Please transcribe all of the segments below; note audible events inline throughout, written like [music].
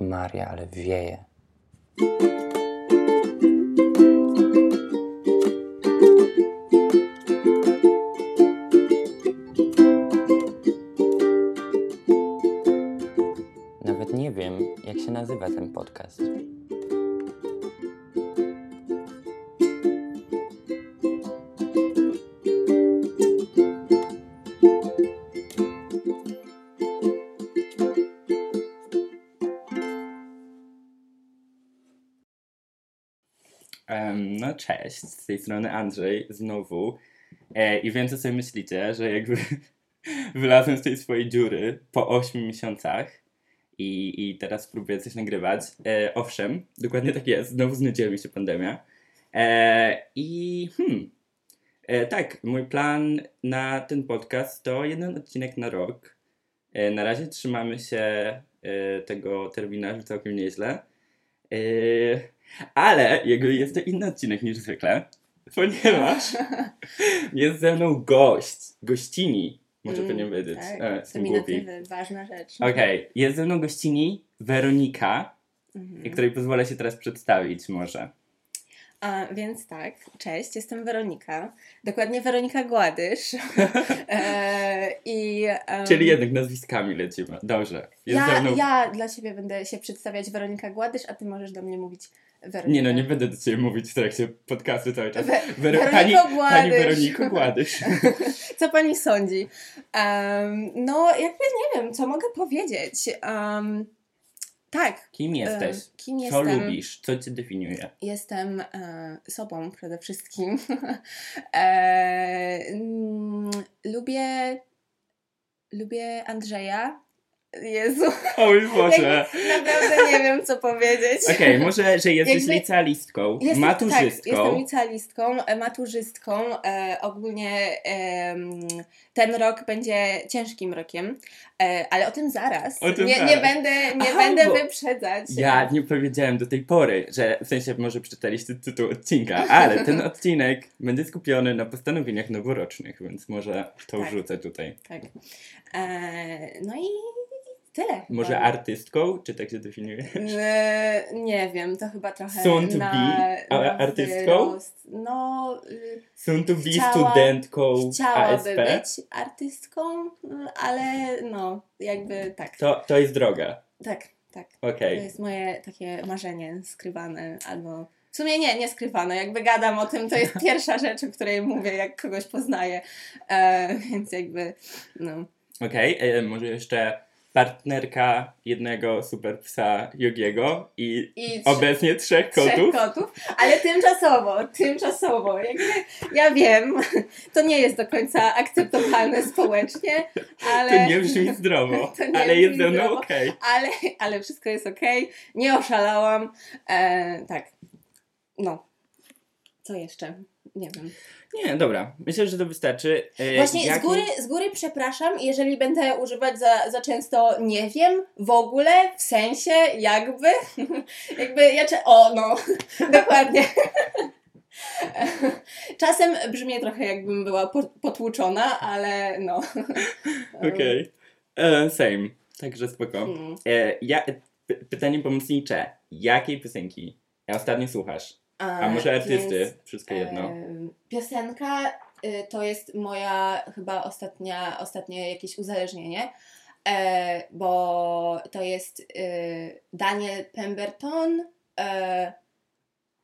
Maria, ale wieje. Nawet nie wiem, jak się nazywa ten podcast. Cześć, z tej strony Andrzej znowu. E, I wiem, co sobie myślicie, że jakby [laughs] wylazłem z tej swojej dziury po 8 miesiącach i, i teraz próbuję coś nagrywać. E, owszem, dokładnie tak jest, znowu znudziła mi się pandemia. E, I hmm, e, tak, mój plan na ten podcast to jeden odcinek na rok. E, na razie trzymamy się e, tego terminarzu całkiem nieźle. Ale jakby jest to inny odcinek niż zwykle, ponieważ [laughs] jest ze mną gość, gościni, może Mm, powinienem powiedzieć. Tak, E, jestem głupi. ważna rzecz. Okej, jest ze mną gościni Weronika, Mhm. której pozwolę się teraz przedstawić może. A, więc tak, cześć, jestem Weronika. Dokładnie Weronika Gładysz. [laughs] e, I, em, Czyli jednak nazwiskami lecimy. Dobrze. Jest ja, mną... ja dla siebie będę się przedstawiać Weronika Gładysz, a ty możesz do mnie mówić Weronika. Nie no, nie będę do ciebie mówić w trakcie podcastu cały czas. We- Wero- pani, pani Gładysz. Weroniko [laughs] Gładysz. Co pani sądzi? Em, no, jakby nie wiem, co mogę powiedzieć. Em, tak. Kim jesteś? kim Co jestem? lubisz? Co cię definiuje? Jestem e, sobą przede wszystkim. [laughs] e, mm, lubię, lubię Andrzeja. Jezu, O mój Boże. [laughs] naprawdę nie wiem, co powiedzieć. Okej, [laughs] może, że jesteś Jakby- licealistką, Jestem, maturzystką. Tak, jestem licealistką, e, maturzystką. E, ogólnie em, ten rok będzie ciężkim rokiem, e, ale o tym zaraz. O tym nie, zaraz. nie będę, nie Aha, będę wyprzedzać. Ja nie powiedziałem do tej pory, że w sensie może przeczytaliście tytuł odcinka, ale ten [laughs] odcinek będzie skupiony na postanowieniach noworocznych, więc może to Tak. wrzucę tutaj. Tak. E, no i tyle. Może chyba. artystką, czy tak się definiuje? E, nie wiem, to chyba trochę Soon to na, be na artystką? No, y, Soon to be Chciała- studentką chciałaby ASP? być artystką, ale no, jakby tak. To, to jest droga. Tak, tak. Okej. To jest moje takie marzenie skrywane, albo w sumie nie, nie skrywane. Jakby gadam o tym, to jest pierwsza [laughs] rzecz, o której mówię, jak kogoś poznaję. E, więc jakby, no. Okej, e, może jeszcze partnerka jednego super psa Jogiego i, I obecnie trzech trzech kotów. kotów, ale tymczasowo, tymczasowo. Jakby, ja wiem, to nie jest do końca akceptowalne społecznie, ale... To nie brzmi zdrowo, [laughs] To nie ale jest ze mną okej. ale, ale wszystko jest okej, nie oszalałam. E, tak, no. Co jeszcze? Nie wiem. Nie, dobra. Myślę, że to wystarczy. E, Właśnie z jaki- góry, z góry przepraszam, jeżeli będę używać za, za często nie wiem, w ogóle, w sensie, jakby. [laughs] jakby ja cze- O, no, [laughs] dokładnie. [laughs] Czasem brzmię trochę jakbym była po- potłuczona, ale no. Okej. E, Same. Także spoko. Mm. E, ja, pytanie pomocnicze. Jakiej piosenki ostatnio słuchasz? A może artysty? więc, Wszystko jedno. em, Piosenka y, to jest moja chyba ostatnia, ostatnie jakieś uzależnienie, e, bo to jest Daniel Pemberton. E,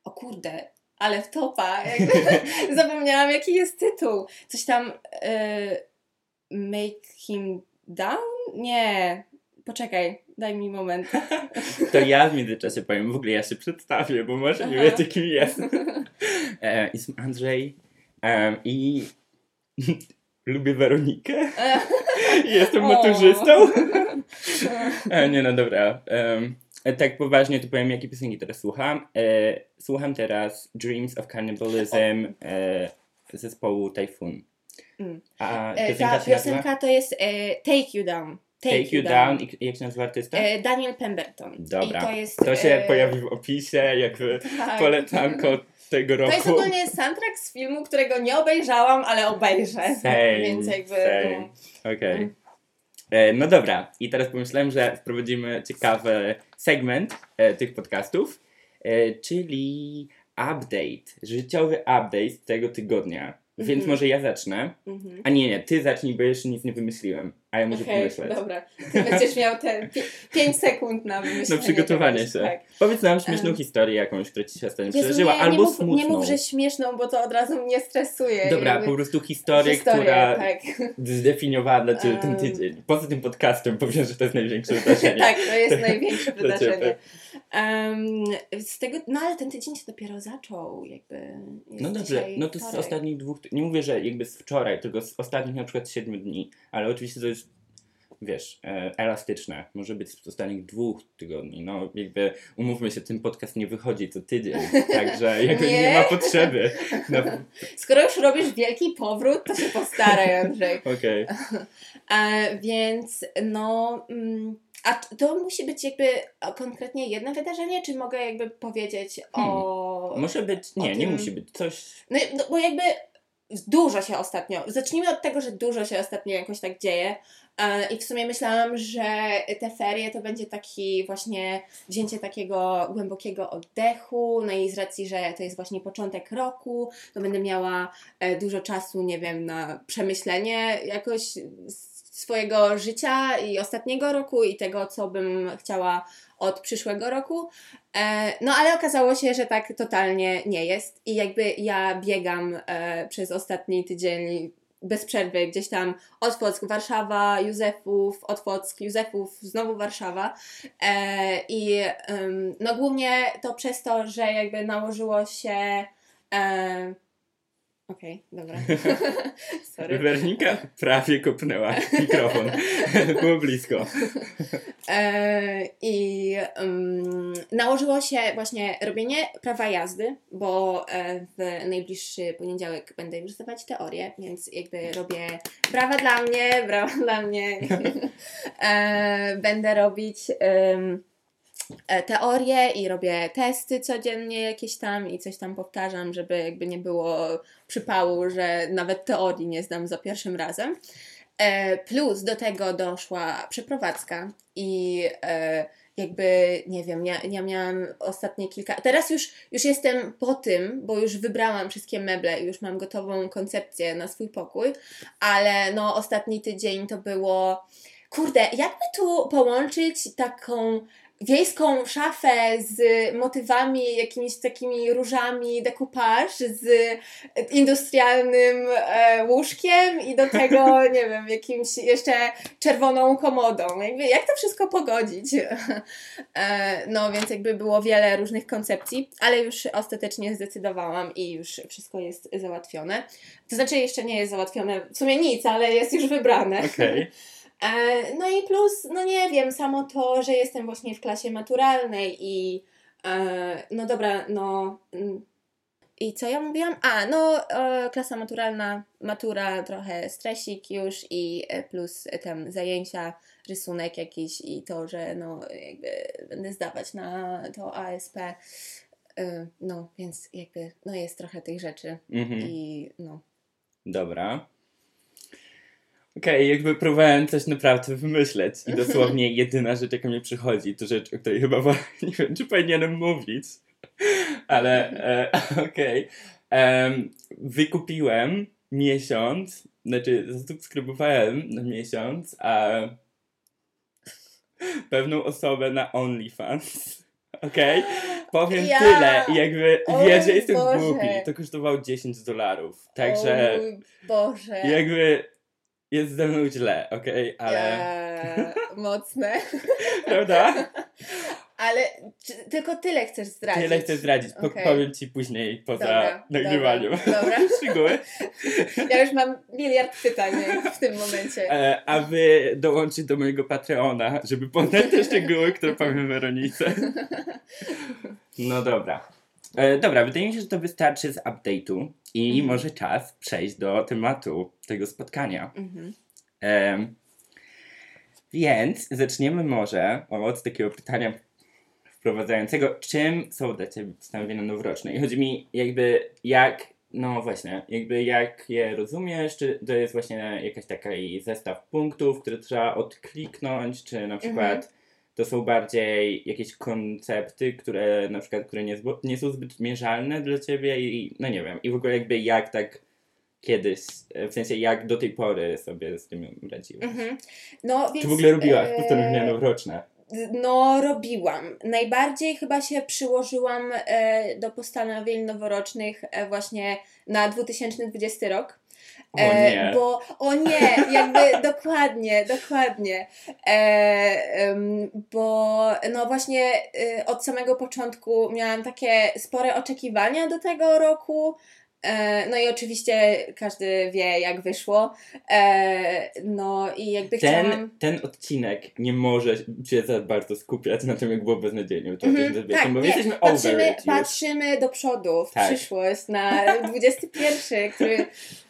o kurde, ale w topa. [laughs] Zapomniałam jaki jest tytuł. Coś tam e, Make him down? Nie. Poczekaj, daj mi moment. [laughs] To ja w międzyczasie powiem, w ogóle ja się przedstawię, bo może nie wiecie kim jest. [laughs] E, jestem Andrzej e, i [laughs] lubię Weronikę. Jestem maturzystą. E, nie no, dobra. E, tak poważnie to powiem, jakie piosenki teraz słucham. Słucham teraz Dreams of Cannibalism zespołu Typhoon. Mm. A piosenka Ta piosenka to jest Take You Down. Take, You Down. I jak się nazywa artysta? E, Daniel Pemberton. Dobra. I to jest. To się e, pojawi w opisie, jakby [laughs] tak. polecanko tego roku. To jest ogólnie soundtrack z filmu, którego nie obejrzałam, ale obejrzę. Same, Więc jakby. same. no. Okej. E, no dobra, i teraz pomyślałem, że wprowadzimy ciekawy segment e, tych podcastów, e, czyli update, życiowy update tego tygodnia. Więc Mhm. może ja zacznę. Mhm. A nie, nie, ty zacznij, bo jeszcze nic nie wymyśliłem. A ja muszę Okej, pomyśleć. dobra. Ty będziesz miał te 5 sekund na [laughs] wymyślenie. Na przygotowanie czegoś, się. Tak. Powiedz nam śmieszną Em. historię jakąś, która ci się ostatnio przeżyła, nie, albo nie mów, smutną. Nie mów, że śmieszną, bo to od razu mnie stresuje. Dobra, jakby. po prostu historię, Historię, która tak. zdefiniowała dla ciebie ten Em. tydzień. Poza tym podcastem [laughs] powiem, że to jest największe wydarzenie. tak, to jest [laughs] największe wydarzenie. Em, z tego, no ale ten tydzień się dopiero zaczął, jakby. No dobrze, no to z wtorek. ostatnich dwóch, nie mówię, że jakby z wczoraj, tylko z ostatnich na przykład siedmiu dni, ale oczywiście to jest, wiesz, e, elastyczne. Może być z ostatnich dwóch tygodni. No jakby, umówmy się, ten podcast nie wychodzi co tydzień, [laughs] także jakby nie, Nie? ma potrzeby. No, Skoro już robisz wielki powrót, to się postaraj, Andrzej. [laughs] Okej. [laughs] E, więc no. Mm, a to musi być jakby konkretnie jedno wydarzenie, czy mogę jakby powiedzieć o. Może być, nie, nie musi być coś, No, no bo jakby dużo się ostatnio. Zacznijmy od tego, że dużo się ostatnio jakoś tak dzieje. E, I w sumie myślałam, że te ferie to będzie taki właśnie wzięcie takiego głębokiego oddechu. No i z racji, że to jest właśnie początek roku, to będę miała e, dużo czasu, nie wiem, na przemyślenie jakoś swojego życia i ostatniego roku i tego, co bym chciała od przyszłego roku. E, no ale okazało się, że tak totalnie nie jest i jakby ja biegam e, przez ostatni tydzień bez przerwy gdzieś tam Otwock, Warszawa, Józefów, Otwock, Józefów, znowu Warszawa e, i no głównie to przez to, że jakby nałożyło się Okej, dobra. [laughs] Sorry. Wernika prawie kopnęła mikrofon. [laughs] Było blisko. E, I um, nałożyło się właśnie robienie prawa jazdy, bo e, w najbliższy poniedziałek będę już zdawać teorię, więc jakby robię brawa dla mnie, brawa dla mnie. [laughs] e, będę robić em, e, teorię i robię testy codziennie jakieś tam i coś tam powtarzam, żeby jakby nie było przypału, że nawet teorii nie zdam za pierwszym razem. E, plus do tego doszła przeprowadzka i e, jakby, nie wiem, ja, ja miałam ostatnie kilka. Teraz już, już jestem po tym, bo już wybrałam wszystkie meble i już mam gotową koncepcję na swój pokój, ale no ostatni tydzień to było. Kurde, jakby tu połączyć taką wiejską szafę z motywami, jakimiś takimi różami, decoupage, z industrialnym e, łóżkiem i do tego, [laughs] nie wiem, jakimś jeszcze czerwoną komodą. Jakby, jak to wszystko pogodzić? [laughs] e, no, więc jakby było wiele różnych koncepcji, ale już ostatecznie zdecydowałam i już wszystko jest załatwione. To znaczy jeszcze nie jest załatwione, w sumie nic, ale jest już wybrane. Okej. E, [laughs] No i plus, no nie wiem, samo to, że jestem właśnie w klasie maturalnej i e, no dobra, no mm, i co ja mówiłam? A, no e, klasa maturalna, matura, trochę stresik już i e, plus tam zajęcia, rysunek jakiś i to, że no jakby będę zdawać na to ASP. E, No, więc jakby, no jest trochę tych rzeczy Mhm. i no. Dobra. Okej, jakby próbowałem coś naprawdę wymyśleć i dosłownie [laughs] jedyna rzecz, jaka mi przychodzi, to rzecz, o której chyba [laughs] nie wiem, czy powinienem mówić, ale e, [laughs] okej. Em, wykupiłem miesiąc, znaczy zasubskrybowałem na miesiąc a pewną osobę na OnlyFans. Okej? Powiem Ja- tyle i jakby O wiesz, że jestem Boże. głupi. To kosztowało 10 dolarów. O Także mój Boże. jakby jest ze mną źle, okej? Ale. Eee, mocne. [laughs] Prawda? Ale czy, tylko tyle chcesz zdradzić. Tyle chcę zdradzić. Po- Okej. Powiem ci później poza Dobra, nagrywaniem. Dobra, dobra. [laughs] Szczegóły. [laughs] Ja już mam miliard pytań w tym momencie. E, a wy dołączyć do mojego Patreona, żeby poznać te szczegóły, które powiem Weronice. No dobra. E, dobra, wydaje mi się, że to wystarczy z update'u i Mhm. może czas przejść do tematu tego spotkania. Mhm. Em, więc zaczniemy może od takiego pytania wprowadzającego, czym są dla Ciebie postanowienia noworoczne? I chodzi mi jakby, jak no właśnie, jakby jak je rozumiesz, czy to jest właśnie jakaś taki zestaw punktów, które trzeba odkliknąć, czy na przykład Mhm. To są bardziej jakieś koncepty, które na przykład, które nie, nie są zbyt mierzalne dla ciebie i no nie wiem, i w ogóle jakby jak tak kiedyś, e, w sensie jak do tej pory sobie z tym radziłeś. Mhm. No, więc, Czy w ogóle robiłaś e, postanowienia noworoczne? No, robiłam. Najbardziej chyba się przyłożyłam e, do postanowień noworocznych e, właśnie na 2020 rok. O nie. Bo, o nie, jakby [laughs] dokładnie, dokładnie. E, em, bo no właśnie e, od samego początku miałam takie spore oczekiwania do tego roku. E, no i oczywiście każdy wie, jak wyszło. E, no i jakby Ten, chciałam. ten odcinek nie może się za bardzo skupiać na tym, jak było beznadziejnie. To, to, to, tak, bo nie. jesteśmy Patrzymy, patrzymy do przodu, w Tak. przyszłość, na [laughs] 21, który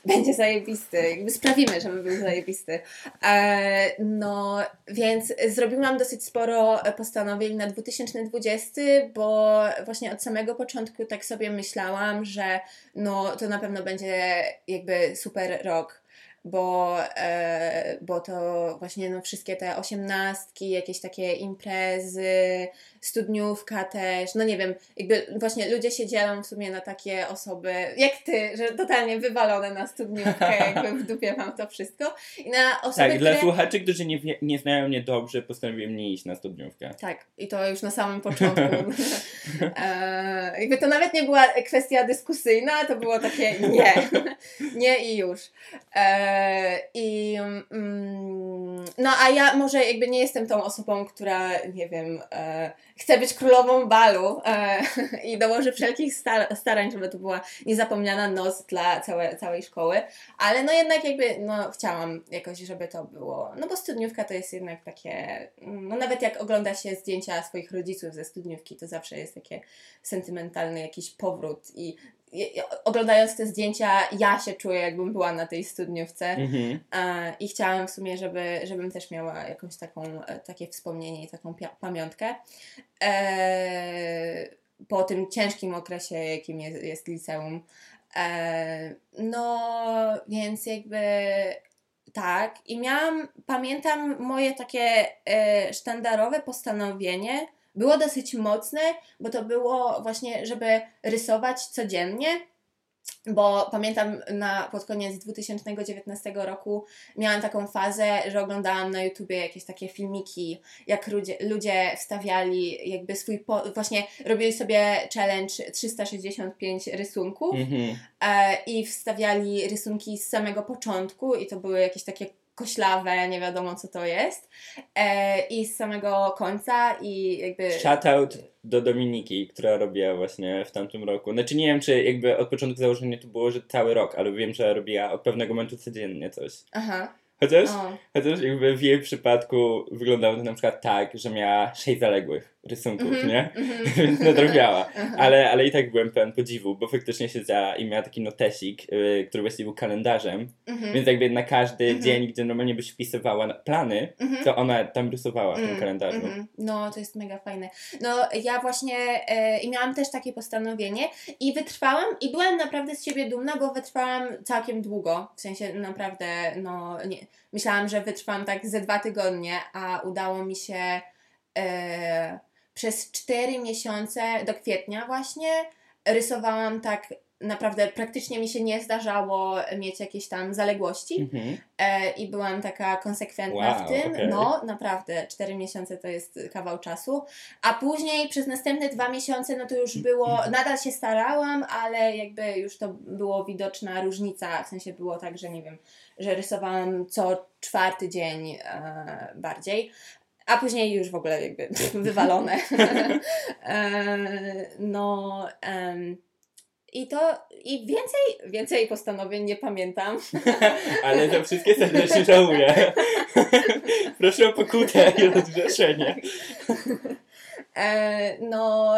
będzie zajebisty. Jakby sprawimy, żeby był zajebisty. E, no, więc zrobiłam dosyć sporo postanowień na 2020, bo właśnie od samego początku tak sobie myślałam, że no, to na pewno będzie jakby super rok. Bo, e, bo to właśnie no, wszystkie te osiemnastki, jakieś takie imprezy, studniówka też, no nie wiem, jakby właśnie ludzie się dzielą w sumie na takie osoby, jak ty, że totalnie wywalone na studniówkę, [laughs] jakby w dupie mam to wszystko i na osoby, Tak, dla które... słuchaczy, którzy nie, nie znają mnie dobrze, postanowiłem nie iść na studniówkę. Tak, i to już na samym początku. [laughs] e, jakby to nawet nie była kwestia dyskusyjna, to było takie nie, [laughs] nie i już. E, I mm, no a ja może jakby nie jestem tą osobą, która, nie wiem, e, chce być królową balu e, [laughs] i dołoży wszelkich star- starań, żeby to była niezapomniana noc dla całe, całej szkoły, ale no jednak jakby, no chciałam jakoś, żeby to było, no bo studniówka to jest jednak takie, no nawet jak ogląda się zdjęcia swoich rodziców ze studniówki, to zawsze jest takie sentymentalny jakiś powrót i oglądając te zdjęcia, ja się czuję, jakbym była na tej studniówce. Mhm. I chciałam w sumie, żeby, żebym też miała jakąś taką, e, takie wspomnienie i taką pamiątkę. E, po tym ciężkim okresie, jakim jest, jest liceum. E, no, więc jakby tak. I miałam, pamiętam moje takie sztandarowe postanowienie. Było dosyć mocne, bo to było właśnie, żeby rysować codziennie. Bo pamiętam na, pod koniec 2019 roku miałam taką fazę, że oglądałam na YouTubie jakieś takie filmiki, jak ludzie, ludzie wstawiali jakby swój, po, właśnie robili sobie challenge 365 rysunków Mhm. e, i wstawiali rysunki z samego początku i to były jakieś takie koślawe, nie wiadomo co to jest e, i z samego końca i jakby... Shoutout do Dominiki, która robiła właśnie w tamtym roku. Znaczy nie wiem, czy jakby od początku założenia to było, że cały rok, ale wiem, że robiła od pewnego momentu codziennie coś. Aha, Chociaż, o, chociaż jakby w jej przypadku wyglądało to na przykład tak, że miała sześć zaległych rysunków, Mhm, nie? mhm. [laughs] Więc nadrobiała. [laughs] Ale, ale i tak byłem pełen podziwu, bo faktycznie siedziała i miała taki notesik, yy, który właściwie był kalendarzem, Mhm. więc jakby na każdy Mhm. dzień, gdzie normalnie byś wpisywała plany, Mhm. to ona tam rysowała w tym Mm, kalendarzu. mhm. No, to jest mega fajne. No, ja właśnie e, i miałam też takie postanowienie i wytrwałam i byłam naprawdę z siebie dumna, bo wytrwałam całkiem długo. W sensie naprawdę, no, nie, myślałam, że wytrwam tak ze dwa tygodnie, a udało mi się e, przez cztery miesiące do kwietnia właśnie rysowałam tak naprawdę praktycznie mi się nie zdarzało mieć jakieś tam zaległości. Mhm. E, I byłam taka konsekwentna Wow, w tym. okej. No, naprawdę, 4 miesiące to jest kawał czasu. A później przez następne dwa miesiące, no to już było, nadal się starałam, ale jakby już to było widoczna różnica. W sensie było tak, że nie wiem, że rysowałam co czwarty dzień e, bardziej. A później już w ogóle jakby [laughs] wywalone. [laughs] e, no. em, i to, i więcej, więcej postanowień nie pamiętam. [laughs] Ale za wszystkie serdecznie żałuję. Proszę o pokutę i rozgrzeszenie. E, no,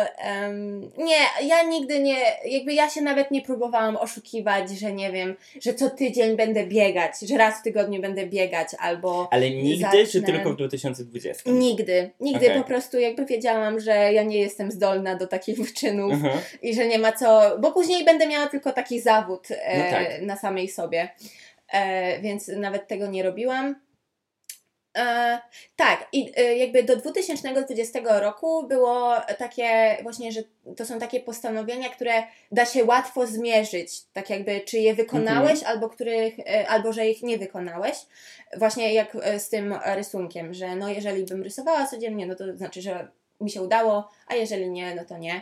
nie, ja nigdy nie, jakby ja się nawet nie próbowałam oszukiwać, że nie wiem, że co tydzień będę biegać, że raz w tygodniu będę biegać, albo Ale nigdy, Zacznę. czy tylko w 2020? nigdy, nigdy Okej. po prostu jakby wiedziałam, że ja nie jestem zdolna do takich wyczynów Mhm. i że nie ma co, bo później będę miała tylko taki zawód e, No tak. na samej sobie, e, więc nawet tego nie robiłam. E, tak, i e, jakby do 2020 roku było takie właśnie, że to są takie postanowienia, które da się łatwo zmierzyć, tak jakby czy je wykonałeś, Mhm. albo których, e, albo że ich nie wykonałeś. Właśnie jak z tym rysunkiem, że no jeżeli bym rysowała codziennie, no to znaczy, że mi się udało, a jeżeli nie, no to nie.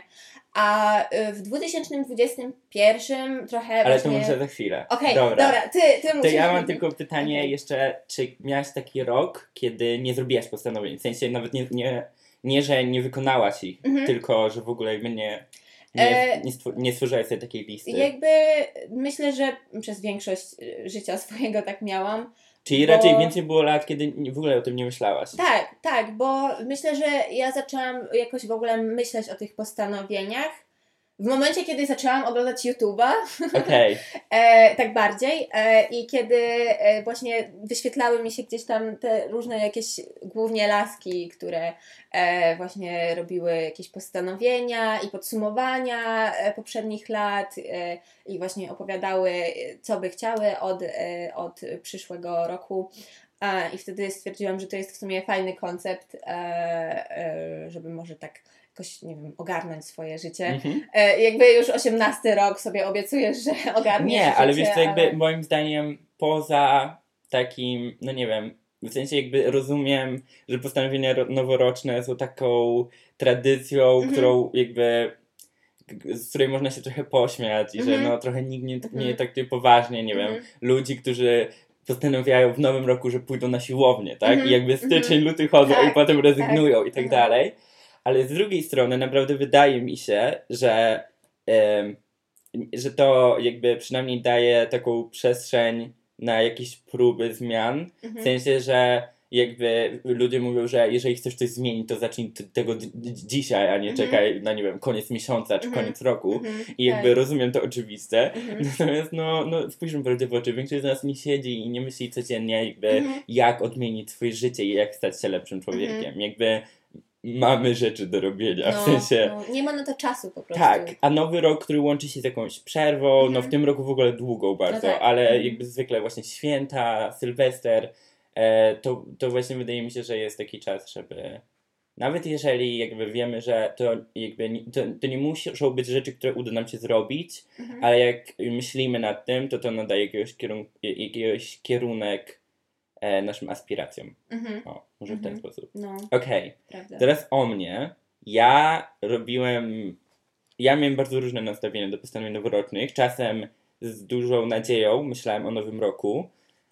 A e, w 2021 trochę Ale to właśnie... może za chwilę. Okej, dobra. dobra. ty, ty To musisz... ja mam tylko pytanie Okej. jeszcze, czy miałaś taki rok, kiedy nie zrobiłaś postanowień? W sensie nawet nie, nie, nie że nie wykonałaś ich, Mhm. tylko że w ogóle jakby nie, nie, E, nie, stwor- nie stworzyłaś sobie takiej listy. Jakby myślę, że przez większość y, życia [laughs] swojego tak miałam. Czyli bo- raczej więcej było lat, kiedy w ogóle o tym nie myślałaś. Tak, tak, bo myślę, że ja zaczęłam jakoś w ogóle myśleć o tych postanowieniach w momencie, kiedy zaczęłam oglądać YouTube'a, [laughs] Okej. e, tak bardziej, e, i kiedy e, właśnie wyświetlały mi się gdzieś tam te różne jakieś głównie laski, które e, właśnie robiły jakieś postanowienia i podsumowania e, poprzednich lat e, i właśnie opowiadały, co by chciały od, od przyszłego roku. I wtedy stwierdziłam, że to jest w sumie fajny koncept, żeby może tak jakoś, nie wiem, ogarnąć swoje życie. Mhm. E, jakby już 18 rok sobie obiecujesz, że [laughs] ogarniesz Nie, ale życie, wiesz co, jakby ale- moim zdaniem poza takim, no nie wiem, w sensie jakby rozumiem, że postanowienia ro- noworoczne są taką tradycją, Mhm. którą jakby z której można się trochę pośmiać i że Mhm. no trochę nikt nie, nie Mhm. traktuje poważnie, nie wiem, Mhm. ludzi, którzy postanawiają w nowym roku, że pójdą na siłownię, tak? Mhm. I jakby styczeń, luty chodzą Tak, i potem rezygnują i tak dalej. Ale z drugiej strony naprawdę wydaje mi się, że, że to jakby przynajmniej daje taką przestrzeń na jakieś próby zmian. W Mhm. sensie, że jakby ludzie mówią, że jeżeli chcesz coś zmienić, to zacznij tego dzisiaj, a nie Mhm. czekaj na, nie wiem, koniec miesiąca czy Mhm. koniec roku. Mhm. I jakby Tak. rozumiem to oczywiste. [laughs] Natomiast no, no spójrzmy prawdzie w oczy, większość z nas nie siedzi i nie myśli codziennie jakby jak odmienić swoje życie i jak stać się lepszym człowiekiem. Jakby mamy rzeczy do robienia, w No, sensie... no, nie ma na to czasu po prostu. Tak, a nowy rok, który łączy się z jakąś przerwą, no Mhm. w tym roku w ogóle długą bardzo, tak. ale Mhm. jakby zwykle właśnie święta, sylwester, e, to, to właśnie wydaje mi się, że jest taki czas, żeby nawet jeżeli jakby wiemy, że to jakby nie, to, to nie muszą być rzeczy, które uda nam się zrobić, Mhm. ale jak myślimy nad tym, to to nadaje jakiegoś, kierun- jakiegoś kierunek e, naszym aspiracjom. Mhm. O, może w ten Mhm. sposób. No, Okej, prawda. teraz o mnie. Ja robiłem. Ja miałem bardzo różne nastawienia do postanowień noworocznych. Czasem z dużą nadzieją myślałem o nowym roku,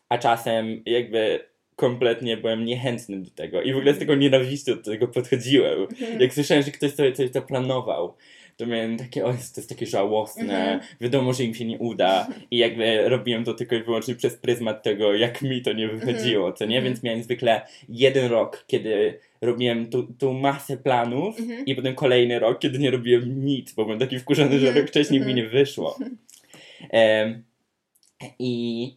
a czasem jakby kompletnie byłem niechętny do tego i w ogóle z tego nienawiścią do tego podchodziłem. Mhm. Jak słyszałem, że ktoś sobie coś zaplanował, to miałem takie, o, jest, to jest takie żałosne, Mhm. wiadomo, że im się nie uda i jakby robiłem to tylko i wyłącznie przez pryzmat tego, jak mi to nie wychodziło, co nie? Mhm. Więc miałem zwykle jeden rok, kiedy robiłem tu, tu masę planów Mhm. i potem kolejny rok, kiedy nie robiłem nic, bo byłem taki wkurzony, że Mhm. rok wcześniej mi Mhm. nie wyszło. [laughs] Em, I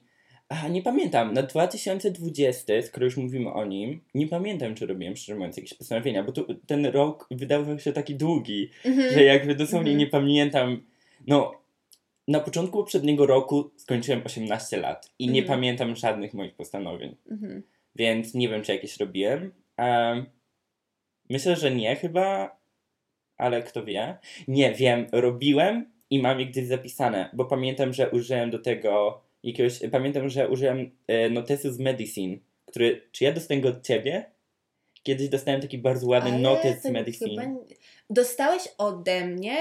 a, nie pamiętam, na 2020, skoro już mówimy o nim, nie pamiętam, czy robiłem, szczerze mówiąc, jakieś postanowienia, bo tu, ten rok wydawał się taki długi, Mhm. że jakby dosłownie Mhm. nie pamiętam, no na początku poprzedniego roku skończyłem 18 lat i nie Mhm. pamiętam żadnych moich postanowień, Mhm. więc nie wiem, czy jakieś robiłem. Em, myślę, że nie chyba, ale kto wie. Nie, wiem, robiłem i mam je gdzieś zapisane, bo pamiętam, że użyłem do tego jakiegoś, pamiętam, że użyłem e, notesu z Medicine, który, czy ja dostałem go od ciebie? Kiedyś dostałem taki bardzo ładny Ale notes z Medicine. chyba Dostałeś ode mnie,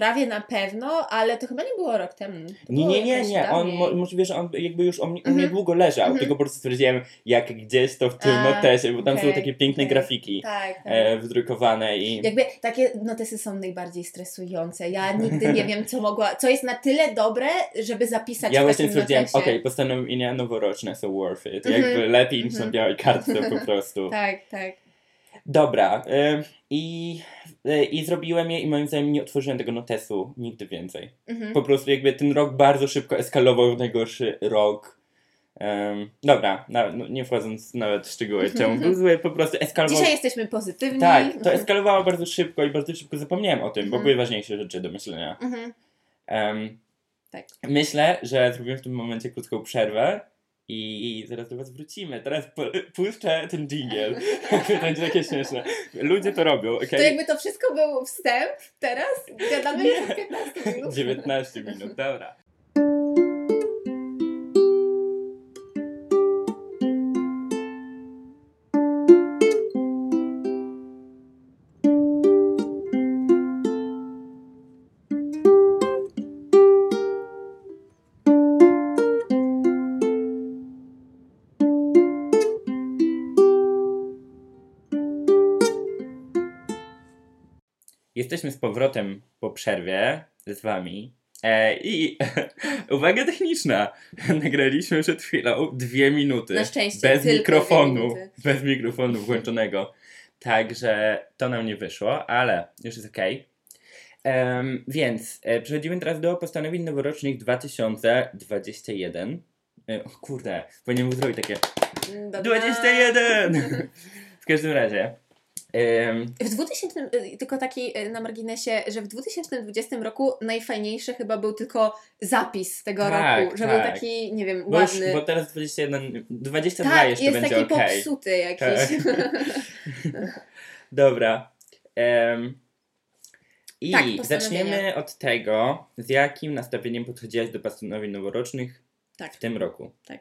prawie na pewno, ale to chyba nie było rok temu. To Nie, nie, nie, nie. On mo- możliwe, że on jakby już mnie, u mnie Mhm. długo leżał, Mhm. tylko po prostu stwierdziłem, jak gdzieś to w tym A, notesie, bo tam są okej, takie piękne okej. grafiki Tak, tak. e, wydrukowane i. Jakby takie notesy są najbardziej stresujące. Ja nigdy nie wiem, co mogła, co jest na tyle dobre, żeby zapisać Ja właśnie stwierdziłem, okej, postanowienia noworoczne są worth it. Mhm. Jakby lepiej niż na Mhm. białej kartce po [laughs] prostu. Tak, tak. Dobra. ym, I, y, I zrobiłem je i moim zdaniem nie otworzyłem tego notesu nigdy więcej. Mhm. Po prostu jakby ten rok bardzo szybko eskalował w najgorszy rok. Ym, dobra, na, no, nie wchodząc nawet w szczegóły, czemu był zły, po prostu eskalował. Dzisiaj jesteśmy pozytywni. Tak, to eskalowało bardzo szybko i bardzo szybko zapomniałem o tym, bo Mhm. były ważniejsze rzeczy do myślenia. Mhm. Em, Tak. Myślę, że zrobimy w tym momencie krótką przerwę i, i zaraz do Was wrócimy. Teraz puszczę ten jingle. [laughs] to będzie takie śmieszne. Ludzie to robią, okej? To jakby to wszystko był wstęp, teraz gadamy już od 15 minut. [laughs] 19 minut, dobra. Jesteśmy z powrotem po przerwie z Wami. E, I [laughs] uwaga techniczna. [laughs] Nagraliśmy przed chwilą dwie minuty. Na szczęście, Bez mikrofonu. Bez mikrofonu włączonego. Także to nam nie wyszło, ale już jest okej. Em, więc e, przechodzimy teraz do postanowień noworocznych 2021. E, o kurde, powinienem zrobić takie Dobra. 21! [laughs] W każdym razie. W 2000, y, tylko taki y, na marginesie, że w 2020 roku najfajniejszy chyba był tylko zapis tego Tak, roku, że tak. był taki, nie wiem, bo, już, ładny. bo teraz 21, 22 tak, jeszcze jest będzie taki popsuty jakiś. Tak. [laughs] Dobra. Em, I Tak, zaczniemy od tego, z jakim nastawieniem podchodziłaś do postanowień noworocznych tak. w tym roku. Tak.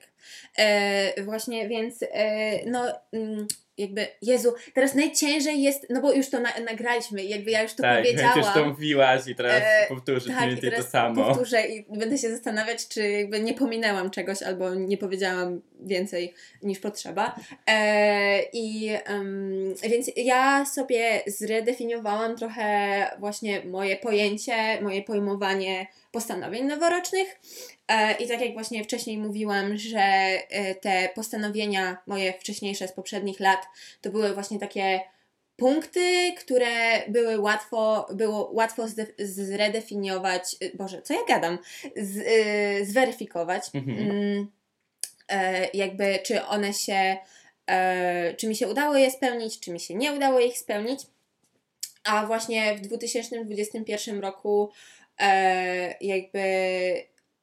E, właśnie, więc e, no mm, jakby, Jezu, teraz najciężej jest, no bo już to na, nagraliśmy, jakby ja już to tak, powiedziałam. już to mówiłaś i teraz E, powtórzysz tak, mniej więcej to samo. powtórzę i będę się zastanawiać, czy jakby nie pominęłam czegoś albo nie powiedziałam więcej niż potrzeba. E, I em, więc ja sobie zredefiniowałam trochę właśnie moje pojęcie, moje pojmowanie postanowień noworocznych. E, I tak jak właśnie wcześniej mówiłam, że e, te postanowienia moje wcześniejsze z poprzednich lat to były właśnie takie punkty, które były łatwo, było łatwo zredefiniować, y, Boże, co ja gadam, z, y, zweryfikować, Mhm. mm, e, jakby czy one się, e, czy mi się udało je spełnić, czy mi się nie udało ich spełnić, a właśnie w 2021 roku e, jakby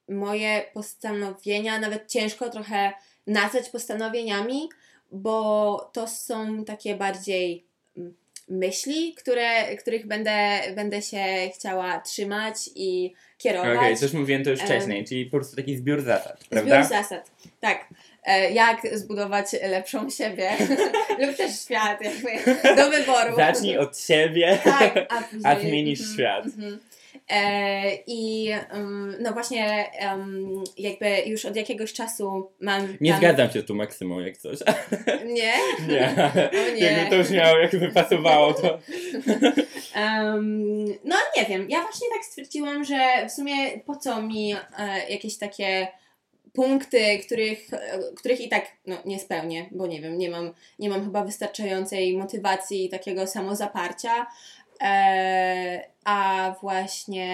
moje postanowienia, nawet ciężko trochę nazwać postanowieniami, bo to są takie bardziej mm, myśli, które, których będę, będę się chciała trzymać i kierować. Okej, coś mówiłem to już wcześniej, czyli po prostu taki zbiór zasad, Zbiór prawda? zasad. Tak. E, Jak zbudować lepszą siebie [laughs] lub też świat, jakby do wyboru. Zacznij od siebie, tak, a, [laughs] a później- zmienisz mhm, świat. mhm. E, I um, no właśnie um, jakby już od jakiegoś czasu mam... Nie tam- zgadzam się tu Maksymą jak coś. [laughs] Nie? [laughs] nie, O nie. jakby to już miało, jakby pasowało to. [laughs] Em, no nie wiem, ja właśnie tak stwierdziłam, że w sumie po co mi e, jakieś takie punkty, których, e, których i tak no, nie spełnię, bo nie wiem, nie mam, nie mam chyba wystarczającej motywacji i takiego samozaparcia, e, a właśnie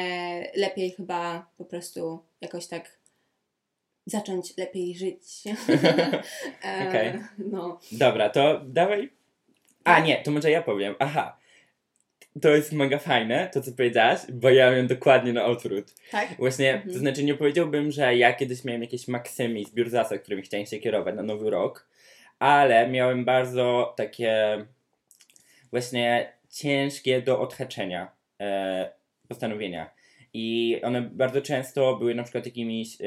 lepiej chyba po prostu jakoś tak zacząć lepiej żyć. [laughs] E, Okej. No. Dobra, to dawaj. A nie, to może ja powiem. Aha. To jest mega fajne, to co powiedziałaś, bo ja miałem dokładnie na odwrót. Tak? Właśnie, Mhm. to znaczy nie powiedziałbym, że ja kiedyś miałem jakieś maksymy i zbiór zasad, którymi chciałem się kierować na nowy rok, ale miałem bardzo takie właśnie ciężkie do odhaczenia e, postanowienia. I one bardzo często były na przykład jakimiś, e,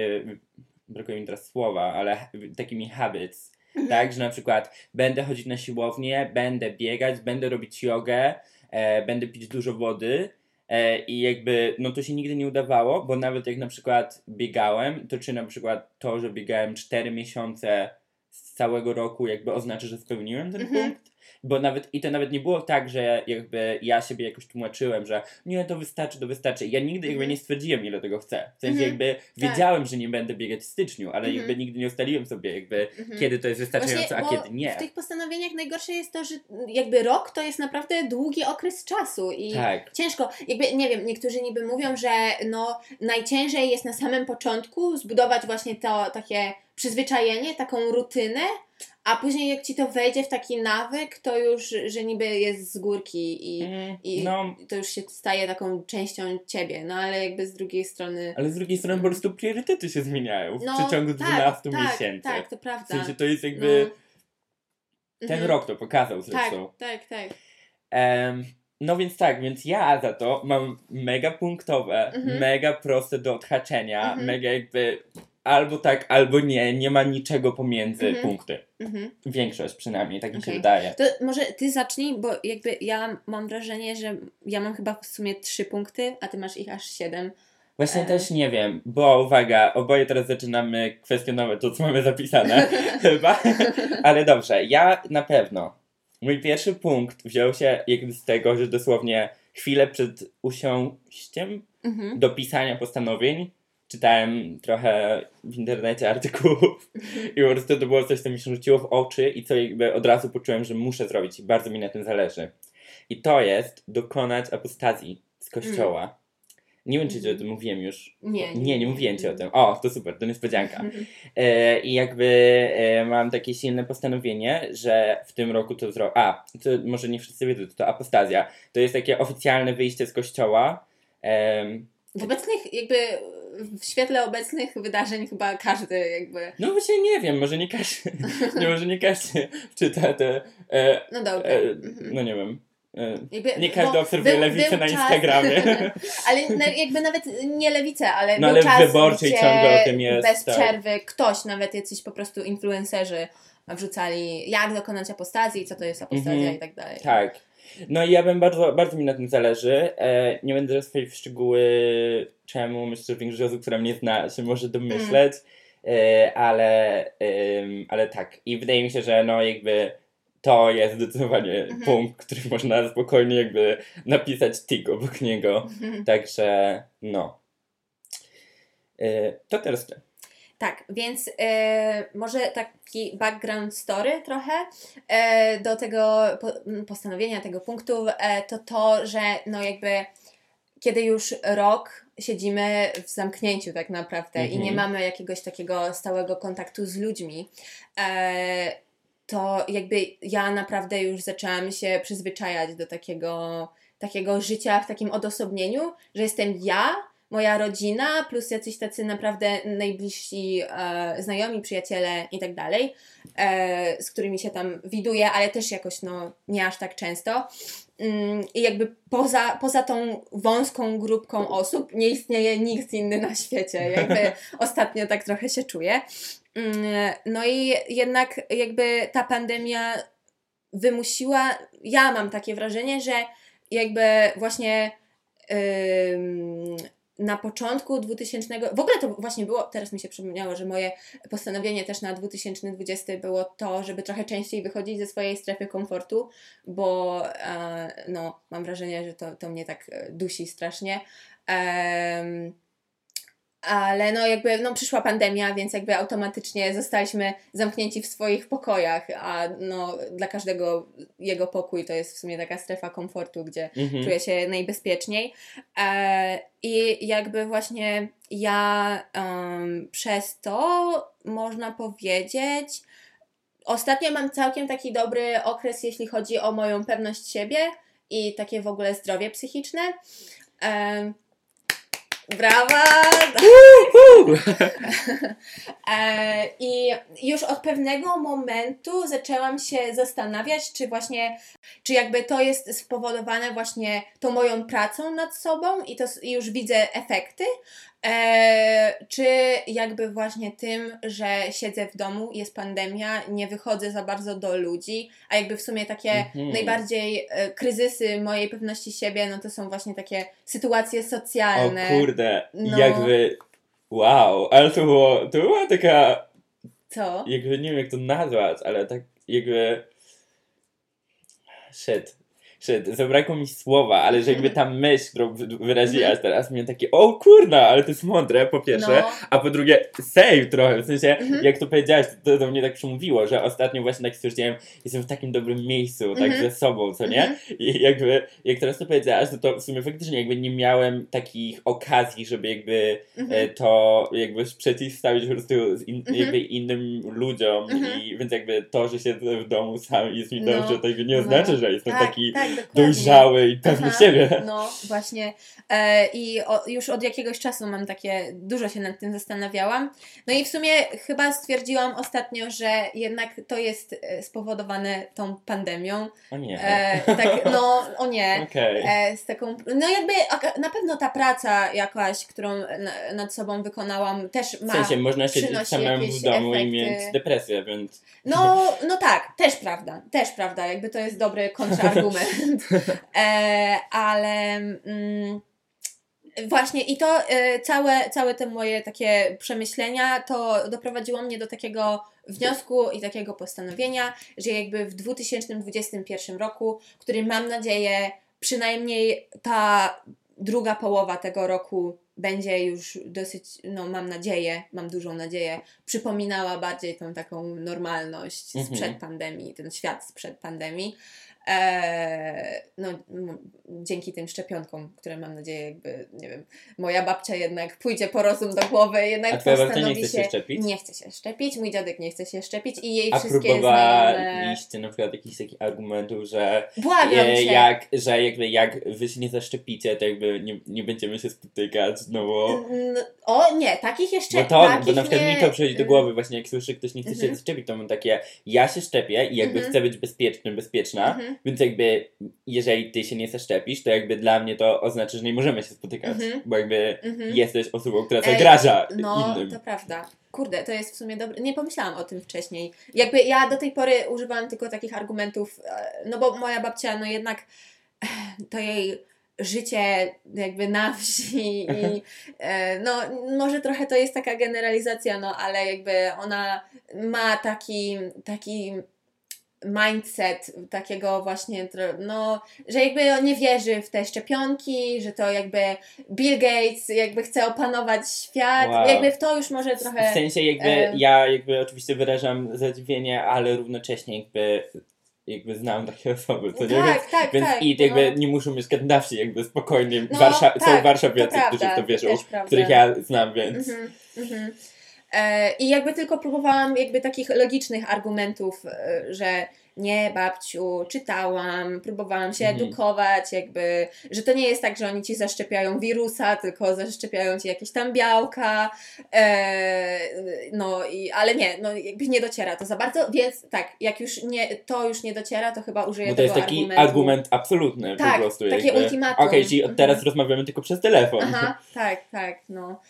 brakuje mi teraz słowa, ale takimi habits, tak, że na przykład będę chodzić na siłownię, będę biegać, będę robić jogę, e, będę pić dużo wody e, i jakby, no to się nigdy nie udawało, bo nawet jak na przykład biegałem, to czy na przykład to, że biegałem 4 miesiące z całego roku jakby oznacza, że spełniłem ten Mhm. punkt, Bo nawet, i to nawet nie było tak, że jakby ja siebie jakoś tłumaczyłem, że nie, to wystarczy, to wystarczy. Ja nigdy jakby Mhm. nie stwierdziłem, ile tego chcę. W sensie Mhm. jakby wiedziałem, że nie będę biegać w styczniu, ale Mhm. jakby nigdy nie ustaliłem sobie jakby, Mhm. kiedy to jest wystarczająco, Właśnie, a kiedy nie. W tych postanowieniach najgorsze jest to, że jakby rok to jest naprawdę długi okres czasu i Tak. ciężko, jakby nie wiem, niektórzy niby mówią, że no najciężej jest na samym początku zbudować właśnie to takie przyzwyczajenie, taką rutynę, a później jak ci to wejdzie w taki nawyk, to już, że niby jest z górki i, Mm, i No, to już się staje taką częścią ciebie, no ale jakby z drugiej strony... ale z drugiej strony po prostu priorytety się zmieniają w przeciągu tak, 12 tak, miesięcy. Tak, to W prawda. sensie to jest jakby, No. ten Mhm. rok to pokazał Tak, zresztą. tak, tak. Em, no więc tak, więc ja za to mam mega punktowe, Mhm. mega proste do odhaczenia, Mhm. mega jakby albo tak, albo nie, nie ma niczego pomiędzy Mhm. punkty. Mhm. Większość przynajmniej, tak mi się Okej. wydaje. To może ty zacznij, bo jakby ja mam wrażenie, że ja mam chyba w sumie trzy punkty, a ty masz ich aż siedem. Właśnie E. też nie wiem, bo uwaga, oboje teraz zaczynamy kwestionować to, co mamy zapisane, [laughs] chyba. Ale dobrze, ja na pewno. Mój pierwszy punkt wziął się jakby z tego, że dosłownie chwilę przed usiąściem Mhm. do pisania postanowień czytałem trochę w internecie artykułów i po prostu to było coś, co mi się rzuciło w oczy i co jakby od razu poczułem, że muszę zrobić i bardzo mi na tym zależy. I to jest dokonać apostazji z kościoła. Nie wiem, czy ci o tym mówiłem już. Nie, Nie, nie mówiłem ci o tym. O, to super, to niespodzianka. [laughs] E, I jakby e, mam takie silne postanowienie, że w tym roku to zrobię. A, to może nie wszyscy wiedzą, to, to apostazja. To jest takie oficjalne wyjście z kościoła. Em, W obecnych, jakby w świetle obecnych wydarzeń chyba każdy jakby... no właśnie nie wiem, może nie każdy, [laughs] nie, może nie każdy czyta te, e, No dobra. e, Mhm. no nie wiem, e, Jakby, nie każdy obserwuje był- lewicę był na Instagramie. [laughs] ale jakby nawet nie lewicę, ale No ale czas, wyborczej ciągle o tym jest, bez tak. przerwy ktoś, nawet jacyś po prostu influencerzy wrzucali jak dokonać apostazji, co to jest apostazja Mhm. i tak dalej. Tak. No i ja bym bardzo, bardzo mi na tym zależy. E, nie będę wchodzić w szczegóły, czemu myślę, że większość osób, która mnie zna, się może domyśleć, e, ale, em, ale tak. I wydaje mi się, że no jakby to jest zdecydowanie Mhm. punkt, który można spokojnie jakby napisać tik obok niego. Mhm. Także no. E, to teraz ty. Tak, więc e, może taki background story trochę e, do tego po, postanowienia, tego punktu, e, to to, że no jakby kiedy już rok siedzimy w zamknięciu tak naprawdę i Mhm. nie mamy jakiegoś takiego stałego kontaktu z ludźmi, e, to jakby ja naprawdę już zaczęłam się przyzwyczajać do takiego, takiego życia w takim odosobnieniu, że jestem ja, moja rodzina, plus jacyś tacy naprawdę najbliżsi e, znajomi, przyjaciele i tak dalej, e, z którymi się tam widuję, ale też jakoś no, nie aż tak często. Mm, I jakby poza, poza tą wąską grupką osób nie istnieje nikt inny na świecie. Jakby [laughs] ostatnio tak trochę się czuję. Mm, No i jednak jakby ta pandemia wymusiła, ja mam takie wrażenie, że jakby właśnie ym, na początku 2000, w ogóle to właśnie było, teraz mi się przypomniało, że moje postanowienie też na 2020 było to, żeby trochę częściej wychodzić ze swojej strefy komfortu, bo e, no, mam wrażenie, że to, to mnie tak e, dusi strasznie. Em, ale no jakby no przyszła pandemia, więc jakby automatycznie zostaliśmy zamknięci w swoich pokojach, a no dla każdego jego pokój to jest w sumie taka strefa komfortu, gdzie Mhm. czuję się najbezpieczniej. E, I jakby właśnie ja em, przez to można powiedzieć, ostatnio mam całkiem taki dobry okres, jeśli chodzi o moją pewność siebie i takie w ogóle zdrowie psychiczne. Em, brawa! [laughs] E, I już od pewnego momentu zaczęłam się zastanawiać, czy właśnie, czy jakby to jest spowodowane właśnie tą moją pracą nad sobą i to i już widzę efekty, e, czy jakby właśnie tym, że siedzę w domu, jest pandemia, nie wychodzę za bardzo do ludzi, a jakby w sumie takie Mhm. najbardziej e, kryzysy mojej pewności siebie, no to są właśnie takie sytuacje socjalne. O kurde, No. jakby wow, ale to było, to była taka Co? jakby nie wiem jak to nazwać, ale tak jakby shit. Shit, zabrakło mi słowa, ale że jakby ta myśl, którą wy- wyraziłaś teraz, mnie takie, o kurna, ale to jest mądre, po pierwsze, Mhm. No. a po drugie, save trochę, w sensie, Mhm. jak to powiedziałaś, to do mnie tak przemówiło, że ostatnio właśnie tak stwierdziłem, jestem w takim dobrym miejscu, tak Mhm. ze sobą, co nie? Mhm. I jakby, jak teraz to powiedziałaś, no to w sumie faktycznie jakby nie miałem takich okazji, żeby jakby Mhm. e, to jakby przeciwstawić po prostu z in, Mhm. jakby innym ludziom Mhm. i więc jakby to, że siedzę w domu sam i jest mi No. dobrze, to jakby nie oznacza, że jestem tak, taki tak, dokładnie. dojrzały i pewny Aha, siebie. No, właśnie. E, I o, już od jakiegoś czasu mam takie, dużo się nad tym zastanawiałam. No i w sumie chyba stwierdziłam ostatnio, że jednak to jest e, spowodowane tą pandemią. O nie. E, tak, no, o nie. Okej. E, z taką, no jakby na pewno ta praca jakaś, którą na, nad sobą wykonałam też ma... W sensie można siedzieć samemu w domu i efekty. mieć depresję, więc No, no tak, też prawda, też prawda, jakby to jest dobry [laughs] kontrargument. [laughs] e, ale mm, właśnie i to e, całe, całe te moje takie przemyślenia to doprowadziło mnie do takiego wniosku i takiego postanowienia, że jakby w 2021 roku, który mam nadzieję przynajmniej ta druga połowa tego roku będzie już dosyć, no mam nadzieję, mam dużą nadzieję, przypominała bardziej tą taką normalność Mhm. sprzed pandemii, ten świat sprzed pandemii. Eee, no, dzięki tym szczepionkom, które mam nadzieję, jakby, nie wiem, moja babcia jednak pójdzie po rozum do głowy, jednak A twoja babcia nie postanowi chce się szczepić? Nie chce się szczepić, mój dziadek nie chce się szczepić i jej a wszystkie próbowaliście na przykład jakichś takich argumentów, że Błagam e, jak, że jakby jak wy się nie zaszczepicie, to jakby nie, nie będziemy się spotykać, no bo N- O nie, takich jeszcze Bo to, takich bo na przykład nie... mi to przychodzi do głowy właśnie, jak słyszę, ktoś nie chce Mhm. się zaszczepić, to mam takie, ja się szczepię i jakby Mhm. chcę być bezpieczny, bezpieczna, Mhm. więc jakby jeżeli ty się nie zaszczepisz, to jakby dla mnie to oznacza, że nie możemy się spotykać, Mhm. bo jakby Mhm. jesteś osobą, która Ej, zagraża No, innym. to prawda. Kurde, to jest w sumie dobre. Nie pomyślałam o tym wcześniej. Jakby ja do tej pory używałam tylko takich argumentów, e, no bo moja babcia, no jednak [laughs] to jej życie jakby na wsi i [laughs] e, no może trochę to jest taka generalizacja, no ale jakby ona ma taki, taki mindset takiego właśnie, no, że jakby on nie wierzy w te szczepionki, że to jakby Bill Gates jakby chce opanować świat, Wow. jakby w to już może trochę... W sensie jakby e, ja jakby oczywiście wyrażam zadziwienie, ale równocześnie jakby jakby znam takie osoby, co nie? Więc, tak, tak, więc tak. i jakby no. nie muszą mieszkać na wsi, jakby spokojnie. No, Warsza- tak, są warszawiacy, którzy w to wierzą, których ja znam, więc... Mhm, mhm. E, I jakby tylko próbowałam jakby takich logicznych argumentów, e, że nie babciu, czytałam, próbowałam się Mhm. edukować, jakby, że to nie jest tak, że oni ci zaszczepiają wirusa, tylko zaszczepiają ci jakieś tam białka, e, no i, ale nie, no jakby nie dociera to za bardzo, więc tak, jak już nie, to już nie dociera, to chyba użyję Bo to tego jest taki argumentu. argument absolutny Tak, po prostu. takie jakby. ultimatum. Okej, czyli od Mhm. teraz rozmawiamy tylko przez telefon. Aha, tak, tak, no.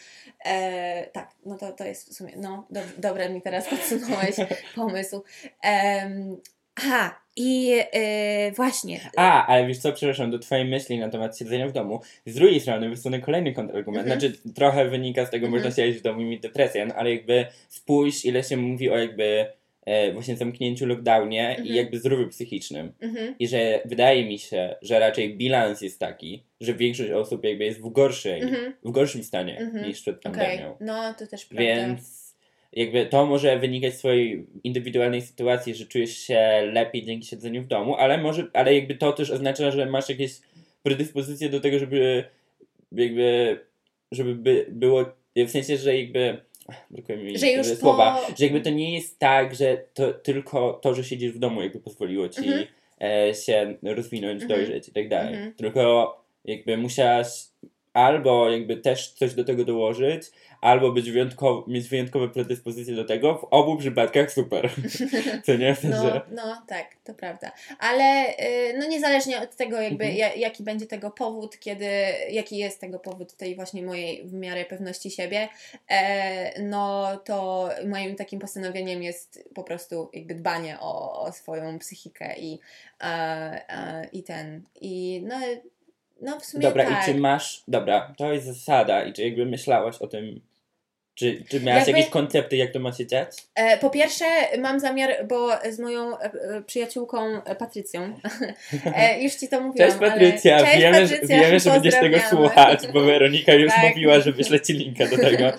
E, tak, no to, to jest w sumie, no, dob dobre mi teraz [laughs] podsunąłeś pomysł. Em, aha, i e, właśnie. A, ale wiesz co, przepraszam, do twojej myśli na temat siedzenia w domu. Z drugiej strony wysunę kolejny kontrargument. Mhm. Znaczy, trochę wynika z tego, Mhm. można siedzieć w domu i mieć depresję, no, ale jakby spójrz, ile się mówi o jakby e, właśnie zamknięciu, lockdownie Mhm. i jakby zdrowiu psychicznym. Mhm, I że wydaje mi się, że raczej bilans jest taki, że większość osób jakby jest w gorszej, mhm, w gorszym stanie Mhm. niż przed pandemią. no to też prawda. Więc jakby to może wynikać z swojej indywidualnej sytuacji, że czujesz się lepiej dzięki siedzeniu w domu, ale może, ale jakby to też oznacza, że masz jakieś predyspozycje do tego, żeby jakby, żeby by, było, w sensie, że jakby brakuje mi Że już po- słowa, że jakby to nie jest tak, że to tylko to, że siedzisz w domu jakby pozwoliło ci Mhm. e, się rozwinąć, Mhm. dojrzeć i tak dalej. Mhm. Tylko jakby musiałaś albo jakby też coś do tego dołożyć, albo być wyjątkowo, mieć wyjątkowe predyspozycje do tego. W obu przypadkach super. [laughs] Co nie? W sensie, No, no tak, to prawda. Ale y, no niezależnie od tego, jakby Mhm. ja, jaki będzie tego powód, kiedy, jaki jest tego powód tej właśnie mojej w miarę pewności siebie, e, no to moim takim postanowieniem jest po prostu jakby dbanie o, o swoją psychikę i, e, e, i ten, i no, no w sumie Dobra, tak. i czy masz. Dobra, to jest zasada, i czy jakby myślałaś o tym Czy, czy miałaś Jakby- jakieś koncepty, jak to ma się dziać? E, po pierwsze, mam zamiar, bo z moją e, e, przyjaciółką e, Patrycją, [laughs] e, już ci to mówiłam. Cześć Patrycja, ale... Cześć, wiemy, Patrycja, że, wiemy, że będziesz tego słuchać, bo Weronika już Tak. mówiła, że wyśle ci linka do tego.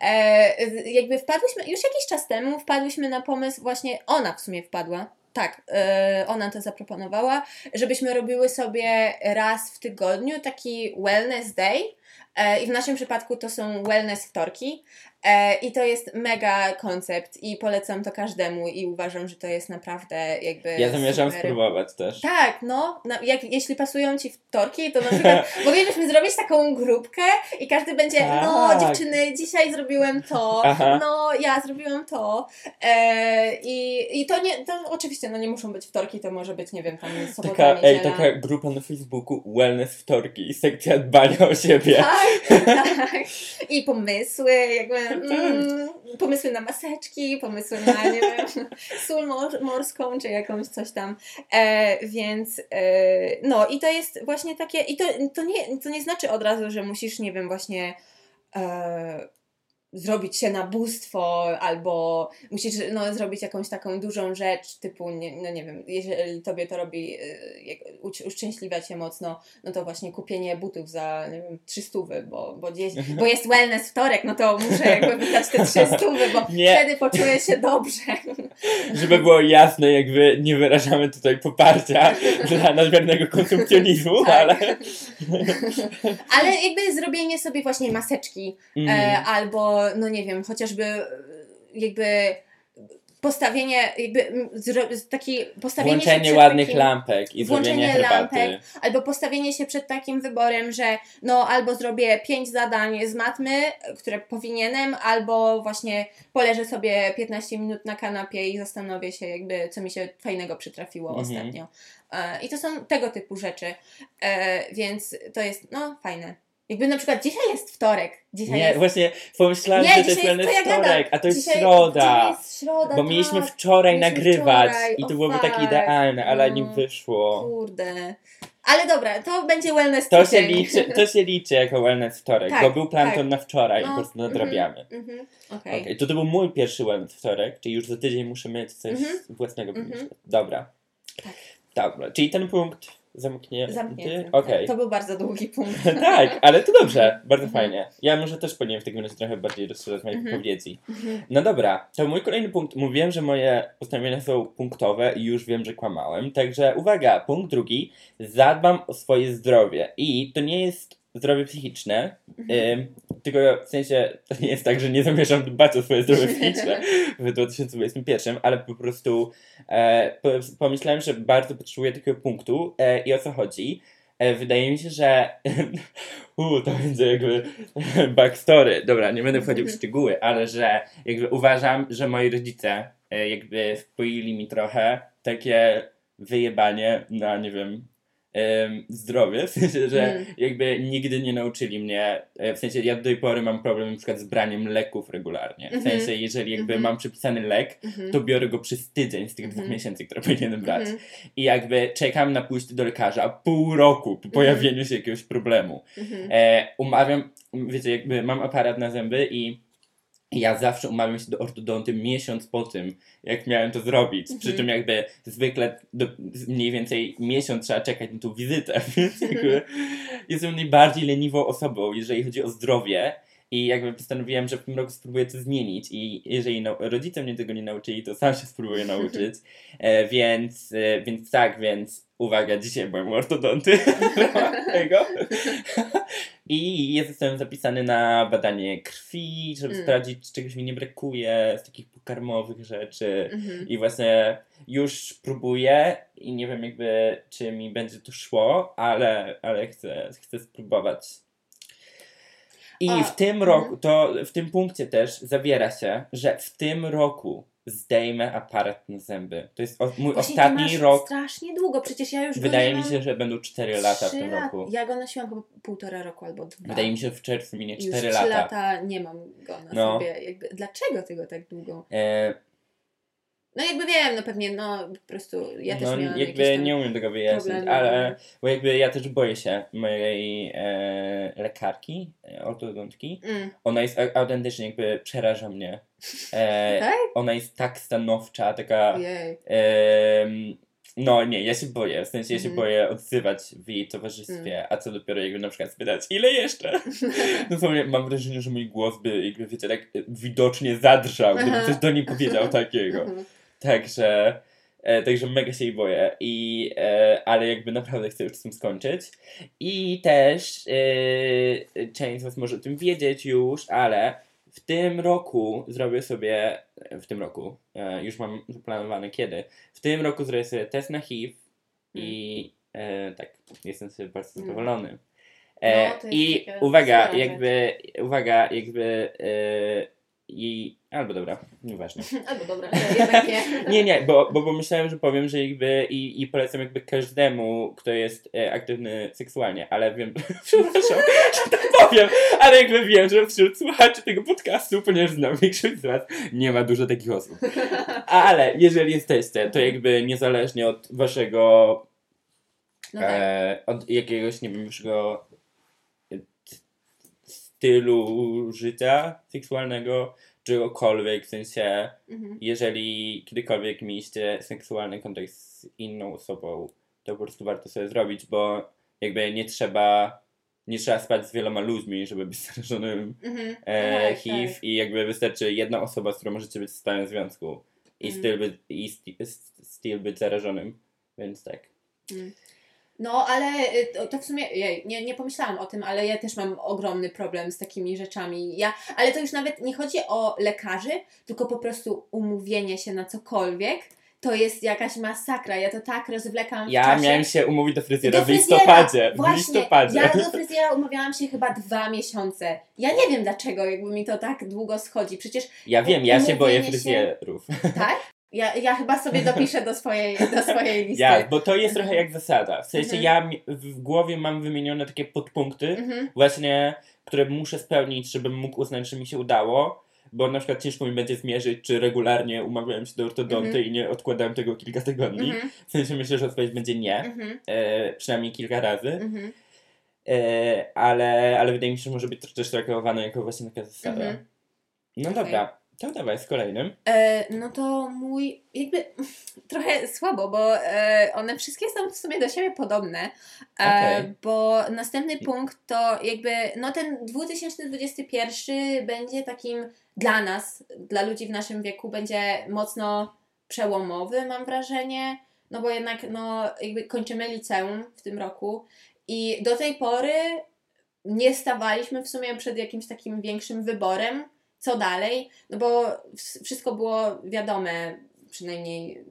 E, jakby wpadłyśmy, już jakiś czas temu wpadłyśmy na pomysł, właśnie ona w sumie wpadła. Tak, e, ona to zaproponowała, żebyśmy robiły sobie raz w tygodniu taki wellness day. E, I w naszym przypadku to są wellness wtorki. E, I to jest mega koncept i polecam to każdemu i uważam, że to jest naprawdę jakby Ja zamierzam super. spróbować też. Tak, no, na, jak, jeśli pasują Ci wtorki, to na przykład [laughs] moglibyśmy zrobić taką grupkę i każdy będzie, no Tak. dziewczyny, dzisiaj zrobiłem to, Aha. no ja zrobiłam to e, i, i to nie, to oczywiście, no nie muszą być wtorki, to może być, nie wiem, tam sobota, Taka, ej, taka grupa na Facebooku Wellness Wtorki, sekcja dbania o siebie. Tak, [laughs] tak. I pomysły, jakby mm, pomysły na maseczki, pomysły na, nie wiem, [laughs] sól mor- morską, czy jakąś coś tam. E, więc e, no i to jest właśnie takie, i to, to, nie, to nie znaczy od razu, że musisz, nie wiem, właśnie e, zrobić się na bóstwo, albo musisz no, zrobić jakąś taką dużą rzecz, typu, nie, no nie wiem, jeżeli tobie to robi, y, uszczęśliwia cię mocno, no to właśnie kupienie butów za, nie wiem, 300, bo, bo, gdzieś, [laughs] bo jest wellness wtorek, no to muszę jakby wydać te 300, [laughs] bo Nie. wtedy poczuję się dobrze. [laughs] Żeby było jasne, jakby nie wyrażamy tutaj poparcia dla nadmiernego konsumpcjonizmu, Tak. ale... Ale jakby zrobienie sobie właśnie maseczki, e, Mhm. albo, no nie wiem, chociażby e, jakby postawienie, jakby taki postawienie się Włączenie przed ładnych takim, lampek i włączenie zrobienie herbaty. lampek. albo postawienie się przed takim wyborem, że no albo zrobię pięć zadań z matmy, które powinienem, albo właśnie poleżę sobie 15 minut na kanapie i zastanowię się jakby, co mi się fajnego przytrafiło Mhm. ostatnio. E, I to są tego typu rzeczy, e, więc to jest, no, fajne. Jakby na przykład dzisiaj jest wtorek, dzisiaj Nie, jest... właśnie pomyślałem, Nie, że to jest gadam. wtorek, a to jest Dzisiaj- środa. Jest środa, Bo mieliśmy tak. wczoraj Mieliśmy nagrywać wczoraj, i to byłoby takie fuck. idealne, ale nie No. wyszło. Kurde. Ale dobra, to będzie wellness To się, liczy, to się liczy jako wellness wtorek, Tak, bo był plan tak. to na wczoraj i No, po prostu mhm. nadrabiamy. Mhm, okej. Okej, to to był mój pierwszy wellness wtorek, czyli już za tydzień muszę mieć coś Mhm. własnego Mhm. pomysłu. Dobra. Tak. Dobra, czyli ten punkt zamknięty? Zamknięty. Okej. To był bardzo długi punkt. [laughs] tak, ale to dobrze, bardzo Mhm. fajnie. Ja może też powinienem w takim razie trochę bardziej rozszerzać moje Mhm. wypowiedzi. Mhm. No dobra, to mój kolejny punkt. Mówiłem, że moje postanowienia są punktowe i już wiem, że kłamałem. Także uwaga, punkt drugi. Zadbam o swoje zdrowie. I to nie jest zdrowie psychiczne, Mhm. tylko w sensie to nie jest tak, że nie zamierzam dbać o swoje zdrowie [laughs] psychiczne w 2021, ale po prostu e, po, pomyślałem, że bardzo potrzebuję takiego punktu e, i o co chodzi. E, wydaje mi się, że [laughs] u, to będzie jakby [laughs] backstory. Dobra, nie będę wchodził w szczegóły, ale że jakby uważam, że moi rodzice e, jakby wpoili mi trochę takie wyjebanie na, nie wiem, zdrowie, [laughs] w sensie, że Mm. jakby nigdy nie nauczyli mnie, e, w sensie ja do tej pory mam problem na przykład z braniem leków regularnie, w Mhm. sensie jeżeli jakby Mhm. mam przypisany lek, Mhm. to biorę go przez tydzień z tych dwóch Mhm. miesięcy, które powinienem brać. Mhm. I jakby czekam na pójście do lekarza pół roku po pojawieniu się jakiegoś problemu. E, umawiam, wiecie, jakby mam aparat na zęby i ja zawsze umawiam się do ortodonty miesiąc po tym, jak miałem to zrobić. Mhm. Przy czym jakby zwykle do, mniej więcej miesiąc trzeba czekać na tą wizytę, [laughs] więc jakby jestem najbardziej leniwą osobą, jeżeli chodzi o zdrowie. I jakby postanowiłem, że w tym roku spróbuję to zmienić i jeżeli nau- rodzice mnie tego nie nauczyli, to sam się spróbuję nauczyć. [laughs] E, więc, e, więc tak, więc uwaga, dzisiaj byłem ortodonty. [laughs] tego. I ja zostałem zapisany na badanie krwi, żeby Mm. sprawdzić, czy czegoś mi nie brakuje z takich pokarmowych rzeczy. Mhm. I właśnie już próbuję i nie wiem jakby, czy mi będzie to szło, ale, ale chcę, chcę spróbować. I A, w tym mhm. roku, to w tym punkcie też zawiera się, że w tym roku zdejmę aparat na zęby. To jest o, mój Właśnie ty ostatni masz rok. strasznie długo, przecież ja już Wydaje mi się, że będą 4 lata w tym lat- roku. Ja go nosiłam chyba półtora roku albo dwa. Wydaje mi się, że w czerwcu minie I 4 już lata. trzy lata nie mam go na No. sobie. Jakby, dlaczego tego tak długo? E, No jakby wiem, no pewnie, no po prostu ja też no, miałam jakby nie umiem tego wyjaśnić, problemy. ale bo jakby ja też boję się mojej e, lekarki, e, ortodontki. Mm. Ona jest autentycznie jakby przeraża mnie. E, [laughs] Tak? Ona jest tak stanowcza, taka. Em, no nie, ja się boję, w sensie ja się Mhm. boję odzywać w jej towarzystwie, a co dopiero jakby na przykład spytać, ile jeszcze? [laughs] Dosłownie mam wrażenie, że mój głos by jakby, wiecie, tak e, widocznie zadrżał, gdybym coś do niej powiedział takiego. Także, e, także mega się jej boję, I, e, ale jakby naprawdę chcę już z tym skończyć. I też e, część z Was może o tym wiedzieć już, ale w tym roku zrobię sobie, w tym roku, e, już mam zaplanowane kiedy, w tym roku zrobię sobie test na HIV i e, tak, jestem sobie bardzo Mm. zadowolony. E, No, to jest I taka uwaga, jakby, uwaga, jakby e, i, albo dobra, nieważne. [laughs] Albo dobra, jednak nie. [laughs] Nie, nie, bo, bo, bo myślałem, że powiem, że jakby i, i polecam jakby każdemu, kto jest e, aktywny seksualnie, ale wiem, [laughs] przepraszam, że tak powiem, ale jakby wiem, że wśród słuchaczy tego podcastu, ponieważ znam większość z was, nie ma dużo takich osób. Ale jeżeli jesteście, to jakby niezależnie od waszego, No tak. e, od jakiegoś, nie wiem, waszego e, stylu życia seksualnego, czegokolwiek, w sensie Mhm. jeżeli kiedykolwiek mieliście seksualny kontakt z inną osobą, to po prostu warto sobie zrobić, bo jakby nie trzeba, nie trzeba spać z wieloma ludźmi, żeby być [laughs] zarażonym Mhm. e, Tak, HIV tak. i jakby wystarczy jedna osoba, z którą możecie być w stałym związku i, Mm. styl, być, i sti- styl być zarażonym, więc tak. No, ale y, to, w sumie, jej, nie, nie pomyślałam o tym, ale ja też mam ogromny problem z takimi rzeczami. Ja, ale to już nawet nie chodzi o lekarzy, tylko po prostu umówienie się na cokolwiek. To jest jakaś masakra. Ja to tak rozwlekam w Ja czasie. miałem się umówić do fryzjera Do w fryzjera, listopadzie, w Właśnie, listopadzie. ja do fryzjera umawiałam się chyba dwa miesiące. Ja nie wiem dlaczego jakby mi to tak długo schodzi. Przecież Ja wiem, ja się boję umówienie się- fryzjerów. tak? Ja, ja chyba sobie dopiszę do swojej, do swojej [laughs] listy. Ja, bo to jest trochę jak zasada. W sensie Mhm. ja w głowie mam wymienione takie podpunkty, Mhm. właśnie, które muszę spełnić, żebym mógł uznać, że mi się udało. Bo na przykład ciężko mi będzie zmierzyć, czy regularnie umawiałem się do ortodonty Mhm. i nie odkładałem tego kilka tygodni. Mhm. W sensie myślę, że odpowiedź będzie nie, Mhm. e, przynajmniej kilka razy. Mhm. E, ale, ale wydaje mi się, że może być też traktowane jako właśnie taka zasada. No Okej. dobra, to dawaj z kolejnym. E, no to mój, jakby [laughs] trochę słabo, bo e, one wszystkie są w sumie do siebie podobne, e, bo następny punkt to jakby, no ten 2021 będzie takim dla nas, dla ludzi w naszym wieku, będzie mocno przełomowy, mam wrażenie, no bo jednak, no jakby kończymy liceum w tym roku i do tej pory nie stawaliśmy w sumie przed jakimś takim większym wyborem, co dalej, no bo wszystko było wiadome, przynajmniej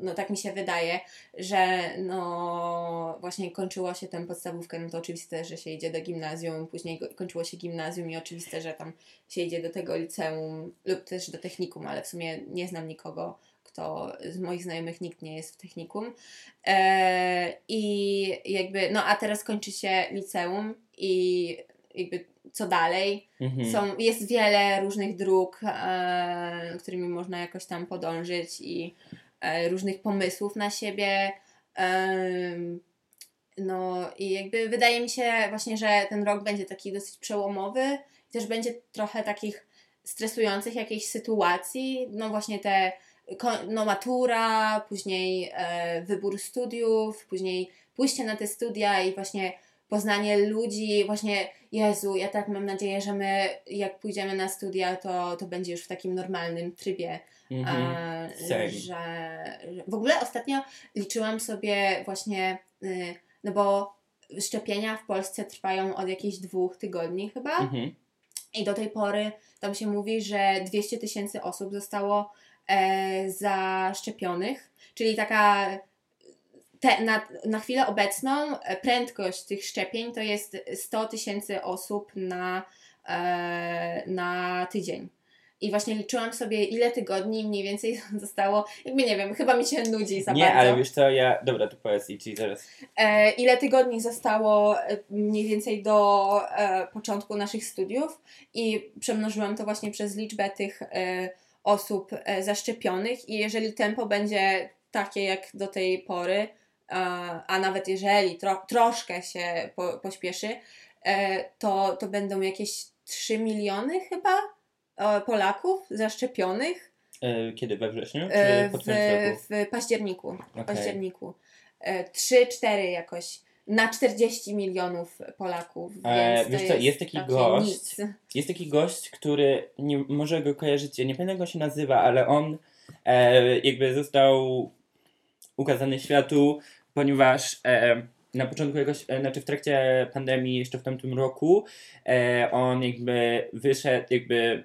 no tak mi się wydaje, że no właśnie kończyło się tę podstawówkę, no to oczywiste, że się idzie do gimnazjum, później kończyło się gimnazjum i oczywiste, że tam się idzie do tego liceum lub też do technikum, ale w sumie nie znam nikogo, kto z moich znajomych nikt nie jest w technikum. E, I jakby, no a teraz kończy się liceum i jakby co dalej? Mhm. Są, jest wiele różnych dróg, e, którymi można jakoś tam podążyć i e, różnych pomysłów na siebie. Em, no i jakby wydaje mi się właśnie, że ten rok będzie taki dosyć przełomowy. Też będzie trochę takich stresujących jakichś sytuacji. No właśnie te no matura, później e, wybór studiów, później pójście na te studia i właśnie poznanie ludzi, właśnie Jezu, ja tak mam nadzieję, że my jak pójdziemy na studia, to, to będzie już w takim normalnym trybie, Mhm. a, Same. że, że w ogóle ostatnio liczyłam sobie właśnie, y, no bo szczepienia w Polsce trwają od jakichś dwóch tygodni chyba Mhm. i do tej pory tam się mówi, że 200 tysięcy osób zostało e, zaszczepionych, czyli taka te, na, na chwilę obecną e, prędkość tych szczepień to jest 100 tysięcy osób na, e, na tydzień. I właśnie liczyłam sobie, ile tygodni mniej więcej [laughs] zostało. Jakby nie wiem, chyba mi się nudzi za Nie, bardzo. ale wiesz co, ja... Dobra, to powiedz i ci zaraz. E, ile tygodni zostało e, mniej więcej do e, początku naszych studiów i przemnożyłam to właśnie przez liczbę tych e, osób zaszczepionych i jeżeli tempo będzie takie jak do tej pory, a, a nawet jeżeli tro, troszkę się po, pośpieszy, e, to, to będą jakieś 3 miliony chyba e, Polaków zaszczepionych E, Kiedy? We wrześniu? e, Czy w, w październiku. Okej. październiku. E, 3-4 jakoś na 40 milionów Polaków. E, Więc wiesz co, jest, jest taki gość, Nic. Jest taki gość, który, nie, może go kojarzycie, nie pamiętam jak go się nazywa, ale on e, jakby został ukazany światu, ponieważ e, na początku jakoś, e, znaczy w trakcie pandemii jeszcze w tamtym roku e, on jakby wyszedł, jakby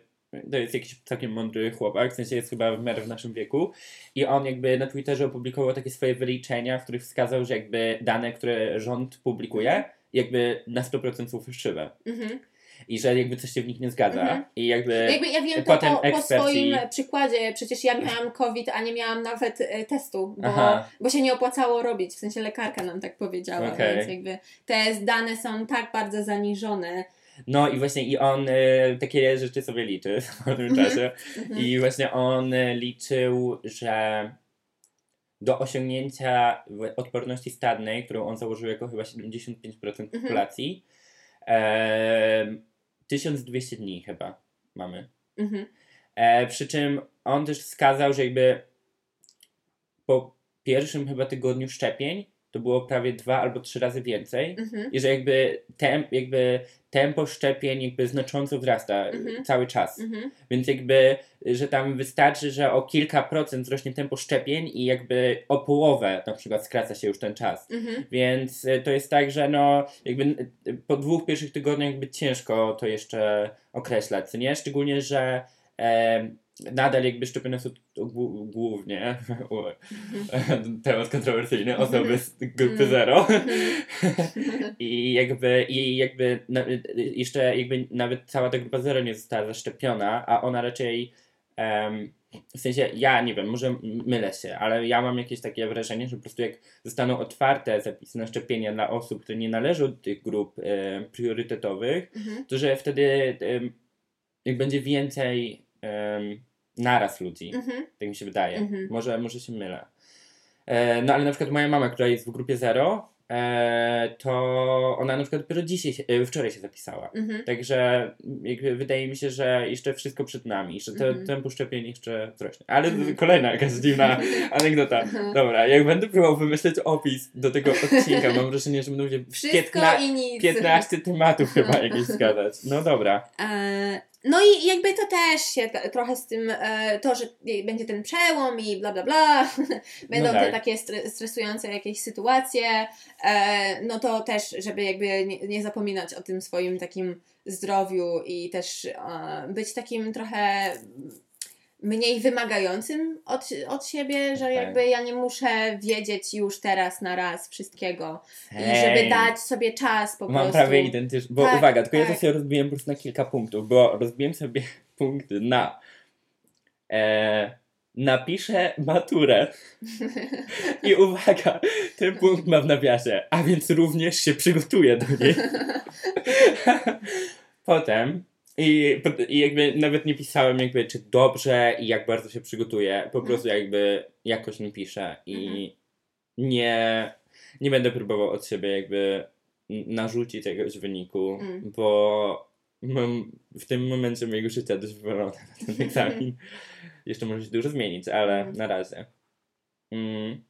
to jest jakiś całkiem mądry chłopak, w sensie jest chyba w miarę w naszym wieku i on jakby na Twitterze opublikował takie swoje wyliczenia, w których wskazał, że jakby dane, które rząd publikuje, jakby na 100% są fałszywe Mhm. I że jakby coś się w nich nie zgadza Mhm. i jakby Jakby ja wiem to po, po swoim przykładzie, przecież ja miałam COVID, a nie miałam nawet e, testu, bo, Aha. bo się nie opłacało robić, w sensie lekarka nam tak powiedziała, Okej. więc jakby te dane są tak bardzo zaniżone. no i właśnie i on y, takie rzeczy sobie liczy [laughs] w pewnym czasie Mhm. i właśnie on y, liczył, że do osiągnięcia odporności stadnej, którą on założył jako chyba 75% populacji, em, 1200 dni chyba mamy. Mhm. E, przy czym on też wskazał, że jakby po pierwszym chyba tygodniu szczepień to było prawie dwa albo trzy razy więcej. Mhm. I że jakby, tem, jakby tempo szczepień jakby znacząco wzrasta Mhm. cały czas. Mhm. Więc jakby, że tam wystarczy, że o kilka procent wzrośnie tempo szczepień i jakby o połowę na przykład skraca się już ten czas. Mhm. Więc y, to jest tak, że no jakby y, po dwóch pierwszych tygodniach jakby ciężko to jeszcze określać, nie? Szczególnie, że nadal jakby szczepione są głównie [laughs] temat kontrowersyjny, osoby z grupy Mhm. zero i jakby, i jakby jeszcze jakby nawet cała ta grupa zero nie została zaszczepiona, a ona raczej em, w sensie, ja nie wiem, może mylę się, ale ja mam jakieś takie wrażenie, że po prostu jak zostaną otwarte zapisy na szczepienia dla osób, które nie należą do tych grup priorytetowych, Mhm. to że wtedy jak będzie więcej em, naraz ludzi. Mhm. Tak mi się wydaje. Mhm. Może, może się mylę. E, no ale na przykład moja mama, która jest w grupie zero, e, to ona na przykład dopiero dzisiaj, się, e, wczoraj się zapisała. Mhm. Także jakby wydaje mi się, że jeszcze wszystko przed nami, że te, Mhm. tempo szczepień jeszcze wzrośnie. Ale Mhm. kolejna jakaś dziwna [laughs] anegdota. Dobra, jak będę próbował wymyśleć opis do tego odcinka, mam wrażenie, że będą się Wszystko piętna- i nic. 15 tematów chyba jakieś zgadać. No dobra. E, No i jakby to też się t- trochę z tym, e, to, że będzie ten przełom i bla bla bla, [laughs] będą No tak. te takie stre- stresujące jakieś sytuacje, e, no to też, żeby jakby nie, nie zapominać o tym swoim takim zdrowiu i też e, być takim trochę mniej wymagającym od, od siebie, że Okej. jakby ja nie muszę wiedzieć już teraz na raz wszystkiego i żeby dać sobie czas po Mam prostu. prawie identyczny. Bo Tak, uwaga, tylko ja tak. to sobie rozbiłem po prostu na kilka punktów, bo rozbiłem sobie [laughs] punkty na e, napiszę maturę [laughs] i uwaga, ten punkt ma w nawiasie, a więc również się przygotuję do niej. [laughs] Potem i, i jakby nawet nie pisałem jakby czy dobrze i jak bardzo się przygotuję, po prostu jakby jakoś nie piszę i Mhm. nie, nie będę próbował od siebie jakby narzucić jakiegoś wyniku, Mm. bo mam w tym momencie mojego życia dość wywalone na ten egzamin. Jeszcze może się dużo zmienić, ale Mm. na razie. Mm.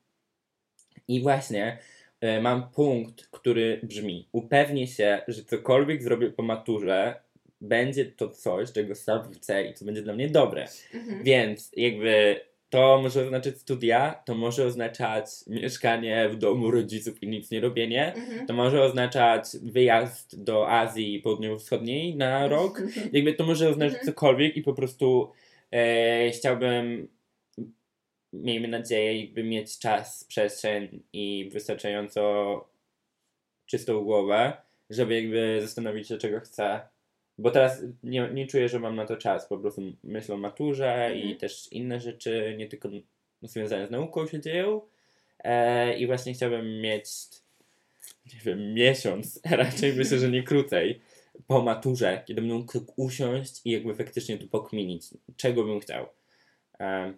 I właśnie e, mam punkt, który brzmi: upewnię się, że cokolwiek zrobię po maturze, będzie to coś, czego sam chcę i co będzie dla mnie dobre. Mhm. Więc jakby to może oznaczać studia, to może oznaczać mieszkanie w domu rodziców i nic nie robienie. Mhm. To może oznaczać wyjazd do Azji Południowo-Wschodniej na rok. [laughs] Jakby to może oznaczać Mhm. cokolwiek i po prostu e, chciałbym, miejmy nadzieję, jakby mieć czas, przestrzeń i wystarczająco czystą głowę, żeby jakby zastanowić się, czego chcę. Bo teraz nie, nie czuję, że mam na to czas. Po prostu myślę o maturze i Mhm. też inne rzeczy, nie tylko związane z nauką się dzieją. E, I właśnie chciałbym mieć, nie wiem, miesiąc, [laughs] raczej myślę, że nie krócej, po maturze, kiedy będę mógł usiąść i jakby faktycznie tu pokminić, czego bym chciał. Em,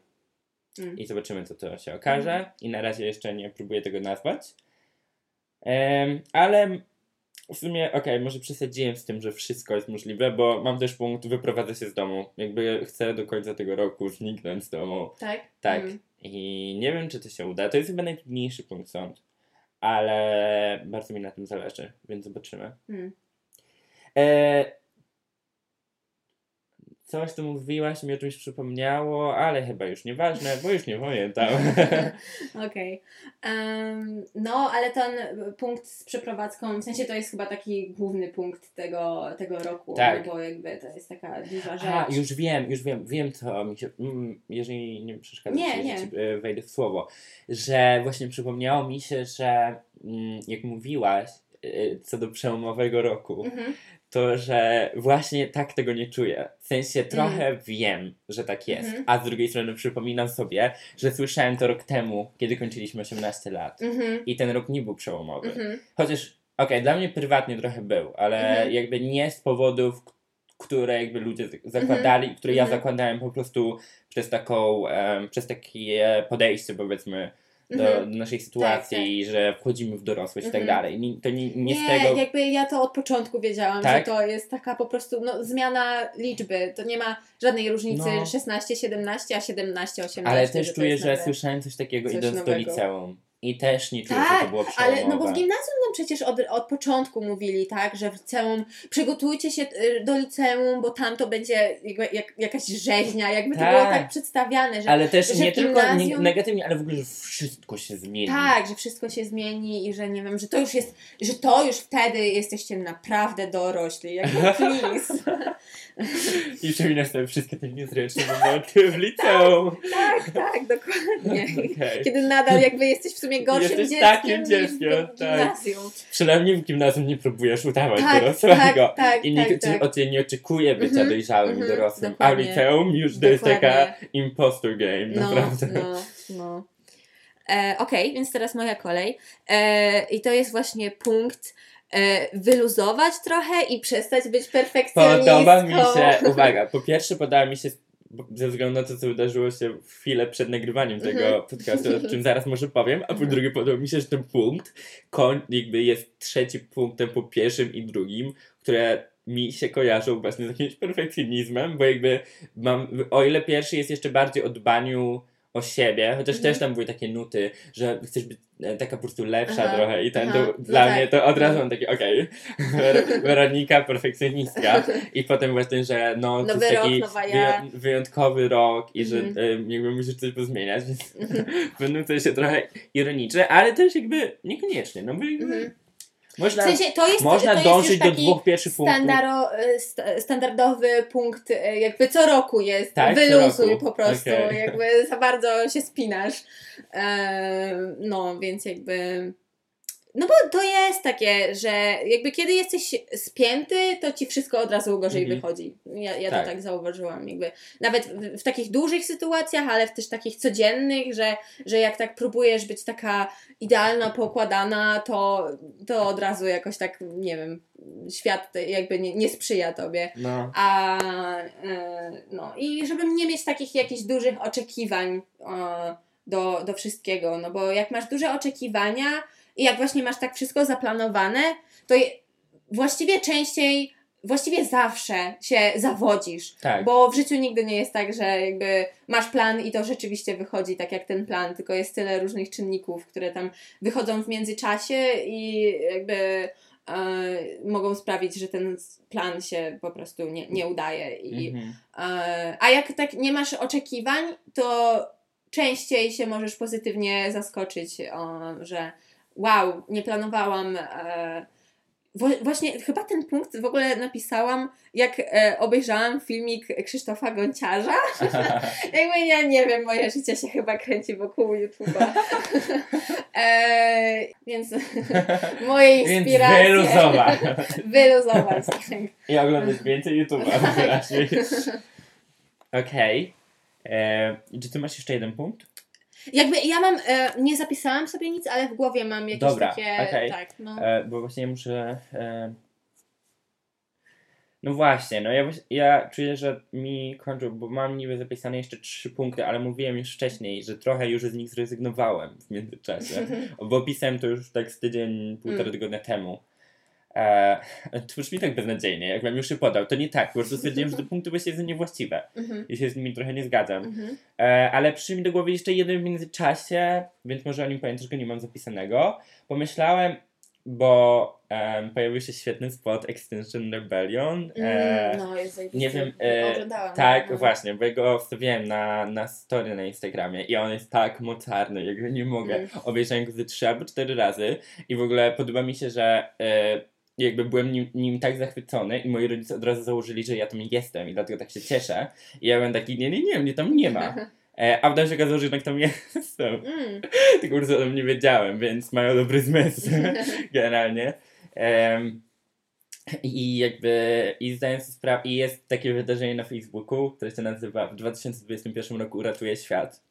Mm. I zobaczymy, co to się okaże. I na razie jeszcze nie próbuję tego nazwać. Em, ale w sumie, okej, może przesadziłem z tym, że wszystko jest możliwe, bo mam też punkt wyprowadzę się z domu. Jakby chcę do końca tego roku zniknąć z domu. Tak? Tak. Mm. I nie wiem, czy to się uda. To jest chyba najtrudniejszy punkt sąd. Ale bardzo mi na tym zależy, więc zobaczymy. Mm. E... Coś tu mówiłaś, mi o czymś przypomniało, ale chyba już nieważne, bo już nie pamiętam. [laughs] Okej. Em, no, ale ten punkt z przeprowadzką, w sensie to jest chyba taki główny punkt tego, tego roku, Tak. no bo jakby to jest taka duża rzecz. A, już wiem, już wiem, wiem co mi się, mm, jeżeli nie przeszkadza, Nie, nie. ci, e, wejdę w słowo, że właśnie przypomniało mi się, że mm, jak mówiłaś e, co do przełomowego roku, Mhm. To że właśnie tak tego nie czuję. W sensie trochę wiem, że tak jest, Mhm. a z drugiej strony przypominam sobie, że słyszałem to rok temu, kiedy kończyliśmy 18 lat. Mhm. I ten rok nie był przełomowy. Mhm. Chociaż, okej, dla mnie prywatnie trochę był, ale Mhm. jakby nie z powodów, które jakby ludzie z- zakładali, które ja Mhm. zakładałem po prostu przez taką, em, przez takie podejście powiedzmy do, Mhm. do naszej sytuacji, że wchodzimy w dorosłość i tak Mhm. dalej. To nie, nie, Nie, z tego... jakby ja to od początku wiedziałam, Tak? że to jest taka po prostu no, zmiana liczby. To nie ma żadnej różnicy No. 16, 17, a 17, 18. Ale że też czuję, że nowe. słyszałem coś takiego coś idąc do nowego. liceum. I też nie czuję, że Tak, to było przełomowe. ale no bo w gimnazjum nam przecież od, od początku mówili, tak, że w liceum przygotujcie się y, do liceum, bo tam to będzie jakby, jak, jakaś rzeźnia, jakby to Tak. było tak przedstawiane, że Ale też że nie w tylko nie, gimnazjum- negatywnie, ale w ogóle, że wszystko się zmieni. tak, że wszystko się zmieni i że nie wiem, że to już jest, że to już wtedy jesteście naprawdę dorośli, jakby [laughs] please. I przypominam sobie wszystkie te niezręczne momenty w liceum. [laughs] tak, tak, dokładnie. Okej. Kiedy nadal jakby jesteś w sumie gorszym Jesteś dzieckiem takim dzieckiem, w tak. gimnazjum. Przynajmniej w gimnazjum nie próbujesz udawać Tak, dorosłego. tak, tak, I nikt tak, tak. od ciebie nie oczekuje bycia Mhm, dojrzałym i mhm, dorosłym. A dokładnie. liceum już to jest taka impostor game, No, naprawdę. no, no. E, Okej, więc teraz moja kolej. E, I to jest właśnie punkt wyluzować trochę i przestać być perfekcjonistką. Podoba mi się, uwaga, po pierwsze podoba mi się ze względu na to, co wydarzyło się chwilę przed nagrywaniem tego Mhm. podcastu, o czym zaraz może powiem, a po Mhm. drugie podoba mi się, że ten punkt koń, jakby jest trzeci punktem po pierwszym i drugim, które mi się kojarzą właśnie z jakimś perfekcjonizmem, bo jakby mam, o ile pierwszy jest jeszcze bardziej o dbaniu o siebie, chociaż Mhm. też tam były takie nuty, że chcesz być e, taka po prostu lepsza Aha, trochę i ten aha, to, no dla tak, mnie to od razu mam takie, okej, [laughs] Wer- Weronika perfekcjonistka i potem właśnie, że no, to Nowy jest rok, taki wyją- wyjątkowy rok i że Mhm. jakby musisz coś pozmieniać, więc [laughs] będą to się trochę ironiczne, ale też jakby niekoniecznie, no bo jakby Mhm. Można, W sensie to jest, można to jest dążyć do dwóch pierwszych punktów. standaro, e, sta- standardowy punkt, e, jakby co roku jest. Tak, Wyluzuj roku. po prostu, Okej. jakby za bardzo się spinasz. E, no, więc jakby. No bo to jest takie, że jakby kiedy jesteś spięty, to ci wszystko od razu gorzej Mhm. wychodzi. Ja, ja Tak. to tak zauważyłam. Jakby nawet w, w takich dużych sytuacjach, ale w też takich codziennych, że, że jak tak próbujesz być taka idealna, pokładana, to, to od razu jakoś tak, nie wiem, świat jakby nie, nie sprzyja tobie. No, A e, no i żeby nie mieć takich jakichś dużych oczekiwań e, do, do wszystkiego, no bo jak masz duże oczekiwania i jak właśnie masz tak wszystko zaplanowane, to je, właściwie częściej, właściwie zawsze się zawodzisz. tak. Bo w życiu nigdy nie jest tak, że jakby masz plan i to rzeczywiście wychodzi tak jak ten plan, tylko jest tyle różnych czynników, które tam wychodzą w międzyczasie i jakby e, mogą sprawić, że ten plan się po prostu nie, nie udaje. I, Mhm. e, a jak tak nie masz oczekiwań, to częściej się możesz pozytywnie zaskoczyć, że wow, nie planowałam. E, Wła- Właśnie chyba ten punkt w ogóle napisałam, jak e, obejrzałam filmik Krzysztofa Gonciarza. [laughs] Jakby ja nie wiem, moje życie się chyba kręci wokół YouTube'a. [laughs] e, więc [laughs] moje Więc inspiracje. wyluzować. Wyluzować, tak. I oglądać więcej YouTube'a wyraźnie. Okej. E, Czy ty masz jeszcze jeden punkt? Jakby ja mam, e, nie zapisałam sobie nic, ale w głowie mam jakieś Dobra, takie, okej. tak, no. E, bo właśnie muszę. E, No właśnie, no ja, ja czuję, że mi kończą, bo mam niby zapisane jeszcze trzy punkty, ale mówiłem już wcześniej, że trochę już z nich zrezygnowałem w międzyczasie, [laughs] bo pisałem to już tak z tydzień, półtora Mm. tygodnia temu. E, to brzmi tak beznadziejnie, jakbym już się podał. To nie tak, po prostu stwierdziłem, że te punkty właśnie są niewłaściwe Mhm. i się z nimi trochę nie zgadzam. Mhm. E, ale przyszedł mi do głowy jeszcze jeden w międzyczasie, więc może o nim powiem, troszkę nie mam zapisanego. Pomyślałem, bo pojawił się świetny spot Extinction Rebellion. E, Mm, no, jest nie wiem, e, Oglądałam. tak, no. właśnie, bo ja go wstawiłem na, na story na Instagramie i on jest tak mocarny, jakby nie mogę. Mm. Obejrzałem go ze trzy albo cztery razy i w ogóle podoba mi się, że e, jakby byłem nim, nim tak zachwycony i moi rodzice od razu założyli, że ja tam jestem i dlatego tak się cieszę. I ja byłem taki, nie, nie, nie, mnie tam nie ma. [laughs] E, a potem się okazało, że jednak tam jestem. Mm. [laughs] Tylko po prostu o tym nie wiedziałem, więc mają dobry zmysł [laughs] generalnie. I jakby, i zdaję sobie sprawę, i jest takie wydarzenie na Facebooku, które się nazywa w 2021 roku Uratuje Świat.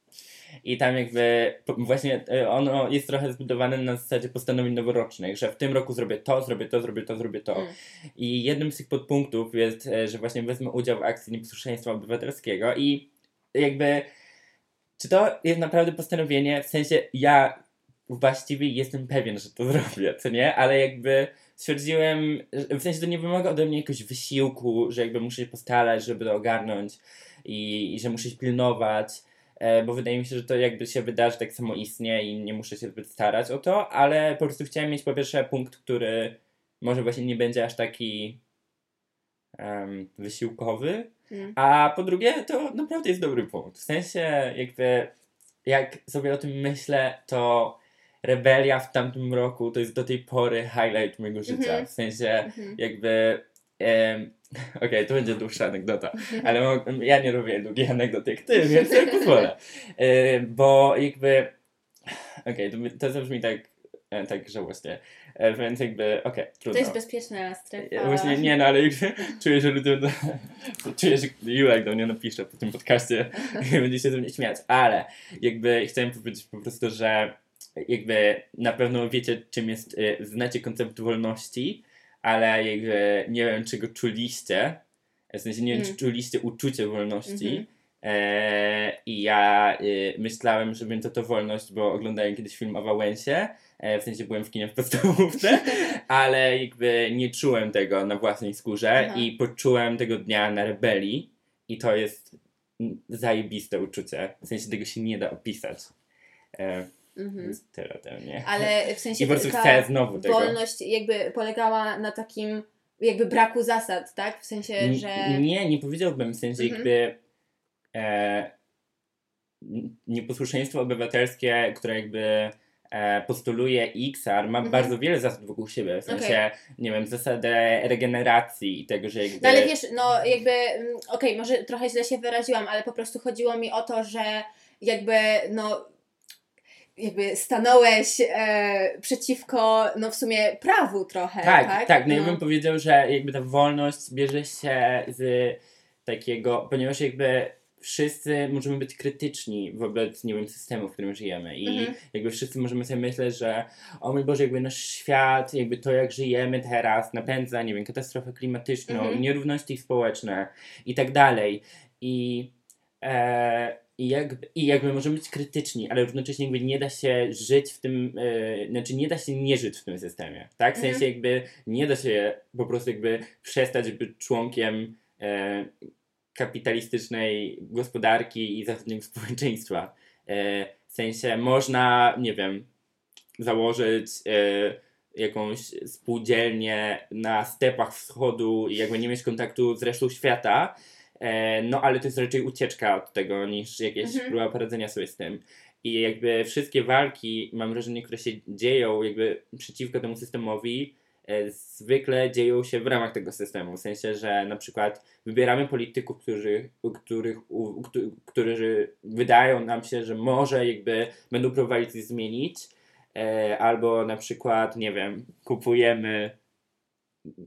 I tam jakby właśnie e, ono jest trochę zbudowane na zasadzie postanowień noworocznych, że w tym roku zrobię to, zrobię to, zrobię to, zrobię to. Mm. I jednym z tych podpunktów jest, e, że właśnie wezmę udział w akcji nieposłuszeństwa obywatelskiego i jakby czy to jest naprawdę postanowienie, w sensie ja właściwie jestem pewien, że to [laughs] zrobię, co nie? Ale jakby stwierdziłem, w sensie to nie wymaga ode mnie jakiegoś wysiłku, że jakby muszę się postarać, żeby to ogarnąć i, i że muszę się pilnować, bo wydaje mi się, że to jakby się wydarzy tak samo istnie i nie muszę się zbyt starać o to, ale po prostu chciałem mieć po pierwsze punkt, który może właśnie nie będzie aż taki em, wysiłkowy, Mm. a po drugie, to naprawdę jest dobry punkt. W sensie, jakby, jak sobie o tym myślę, to rebelia w tamtym roku to jest do tej pory highlight mojego życia. Mhm. W sensie, Mhm. jakby. em, [laughs] Okej, to będzie dłuższa anegdota, ale mo- ja nie robię długich anegdot jak ty, więc sobie [laughs] pozwolę. E, bo jakby. Okej, to, to zabrzmi tak, e, tak żałośnie. E, więc jakby, okej, To trudno. jest bezpieczna strefa. Właśnie nie, no ale [laughs] czuję, że ludzie. Czuję, że Julek do mnie napisze po tym podcaście i będzie się ze mnie śmiać. Ale jakby chciałem powiedzieć po prostu, że jakby na pewno wiecie, czym jest. Znacie koncept wolności, ale jakby nie wiem, czy go czuliście. W sensie nie wiem, czy Mm. czuliście uczucie wolności. Mhm. E, I ja y, myślałem, że będzie to wolność, bo oglądałem kiedyś film o Wałęsie. E, w sensie byłem w kinie w podstawówce, [laughs] ale jakby nie czułem tego na własnej skórze Aha. i poczułem tego dnia na rebelii. I to jest mm, zajebiste uczucie. W sensie tego się nie da opisać. E, Mhm. Więc tyle ode mnie. Ale w sensie I po prostu chcę znowu tego. wolność jakby polegała na takim jakby braku zasad, tak? W sensie, N- że... Nie, nie powiedziałbym w sensie Mhm. jakby e, n- nieposłuszeństwo obywatelskie, które jakby e, postuluje XR, ma Mhm. bardzo wiele zasad wokół siebie, w sensie, nie wiem, zasadę regeneracji i tego, że jakby... No ale wiesz, no jakby, mm, okej, może trochę źle się wyraziłam, ale po prostu chodziło mi o to, że jakby, no jakby stanąłeś e, przeciwko, no w sumie prawu trochę, tak, tak? tak, no, ja bym powiedział, że jakby ta wolność bierze się z takiego, ponieważ jakby wszyscy możemy być krytyczni wobec, nie wiem, systemu, w którym żyjemy i Mhm. jakby wszyscy możemy sobie myśleć, że o mój Boże, jakby nasz świat, jakby to jak żyjemy teraz napędza, nie wiem, katastrofę klimatyczną, Mhm. nierówności społeczne i tak dalej i e, i jakby, I jakby możemy być krytyczni, ale równocześnie jakby nie da się żyć w tym, e, znaczy nie da się nie żyć w tym systemie, tak? W Mhm. sensie jakby nie da się po prostu jakby przestać być członkiem e, kapitalistycznej gospodarki i zachodniego [laughs] społeczeństwa. E, w sensie można, nie wiem, założyć jakąś spółdzielnię na stepach wschodu i jakby nie mieć kontaktu z resztą świata, no ale to jest raczej ucieczka od tego niż jakieś Mhm. próba poradzenia sobie z tym. I jakby wszystkie walki, mam wrażenie, które się dzieją jakby przeciwko temu systemowi, e, zwykle dzieją się w ramach tego systemu. W sensie, że na przykład wybieramy polityków, którzy, których, u, którzy wydają nam się, że może jakby będą próbowali coś zmienić, e, albo na przykład, nie wiem, kupujemy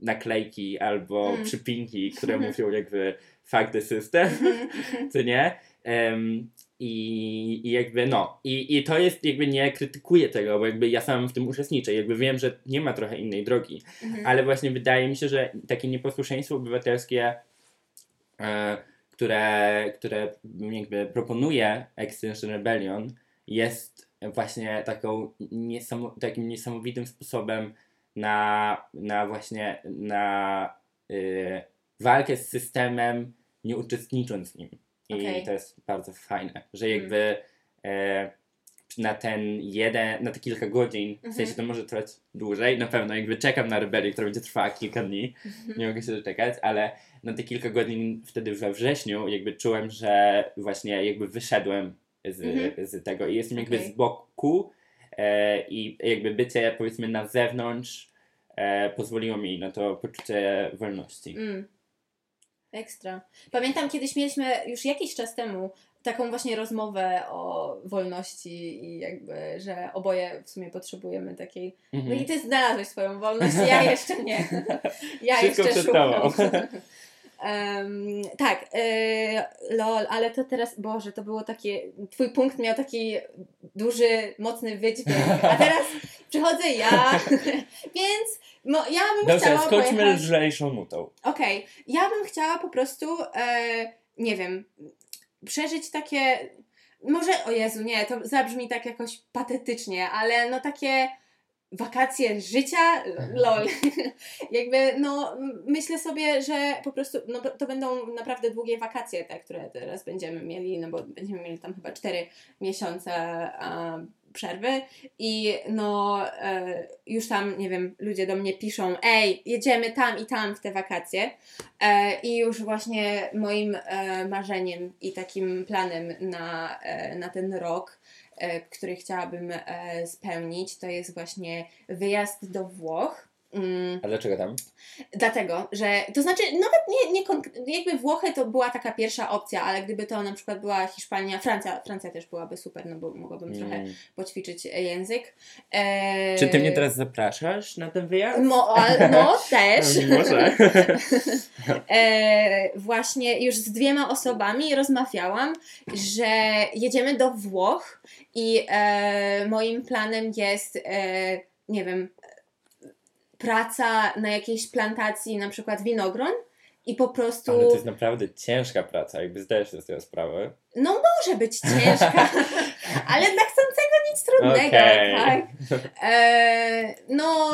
naklejki albo Mm. przypinki, które mówią jakby fuck the system, [laughs] co nie? Em, I, I jakby no, i, i to jest jakby nie krytykuję tego, bo jakby ja sam w tym uczestniczę, jakby wiem, że nie ma trochę innej drogi, Mhm. ale właśnie wydaje mi się, że takie nieposłuszeństwo obywatelskie, e, które, które jakby proponuje Extinction Rebellion, jest właśnie taką niesamo, takim niesamowitym sposobem na, na właśnie na y, walkę z systemem, nie uczestnicząc w nim. I Okej. to jest bardzo fajne, że jakby e, na ten jeden, na te kilka godzin, w Mhm. sensie to może trwać dłużej, na pewno jakby czekam na rebelię, która będzie trwała kilka dni, Mhm. nie mogę się doczekać, ale na te kilka godzin wtedy we wrześniu jakby czułem, że właśnie jakby wyszedłem z, Mhm. z tego i jestem jakby Okej. z boku i jakby bycie powiedzmy na zewnątrz e, pozwoliło mi na to poczucie wolności. Mm. Ekstra. Pamiętam kiedyś mieliśmy już jakiś czas temu taką właśnie rozmowę o wolności i jakby, że oboje w sumie potrzebujemy takiej. No Mhm. i ty znalazłeś swoją wolność, ja [laughs] jeszcze nie. Ja Wszystko jeszcze szukam. [laughs] Em, tak, e, lol, ale to teraz, Boże, to było takie, twój punkt miał taki duży, mocny wydźwięk, a [laughs] teraz przychodzę ja, [laughs] więc mo, ja bym Dobrze, chciała skończmy pojechać... lżejszą nutą. Okej, ja bym chciała po prostu, e, nie wiem, przeżyć takie. Może, o Jezu, nie, to zabrzmi tak jakoś patetycznie, ale no takie wakacje życia, lol. [laughs] Jakby, no, myślę sobie, że po prostu, no to będą naprawdę długie wakacje, te, które teraz będziemy mieli, no bo będziemy mieli tam chyba 4 miesiące a, przerwy. I no e, już tam, nie wiem, ludzie do mnie piszą, ej, jedziemy tam i tam w te wakacje. E, i już właśnie moim e, marzeniem i takim planem na, e, na ten rok, który chciałabym e, spełnić, to jest właśnie wyjazd do Włoch. Mm, A dlaczego tam? Dlatego, że to znaczy, nawet nie, nie jakby Włochy to była taka pierwsza opcja, ale gdyby to na przykład była Hiszpania, Francja, Francja też byłaby super, no bo mogłabym trochę Mm. poćwiczyć język. E, Czy ty mnie teraz zapraszasz na ten wyjazd? Mo, a, no [laughs] też. [laughs] Może. [laughs] E, właśnie już z dwiema osobami rozmawiałam, że jedziemy do Włoch i e, moim planem jest, e, nie wiem, praca na jakiejś plantacji, na przykład winogron. I po prostu, Ale to jest naprawdę ciężka praca, jakby zdajesz sobie z tego sprawę. no może być ciężka, [laughs] ale dla chcącego nic trudnego, Okej. tak? E, no,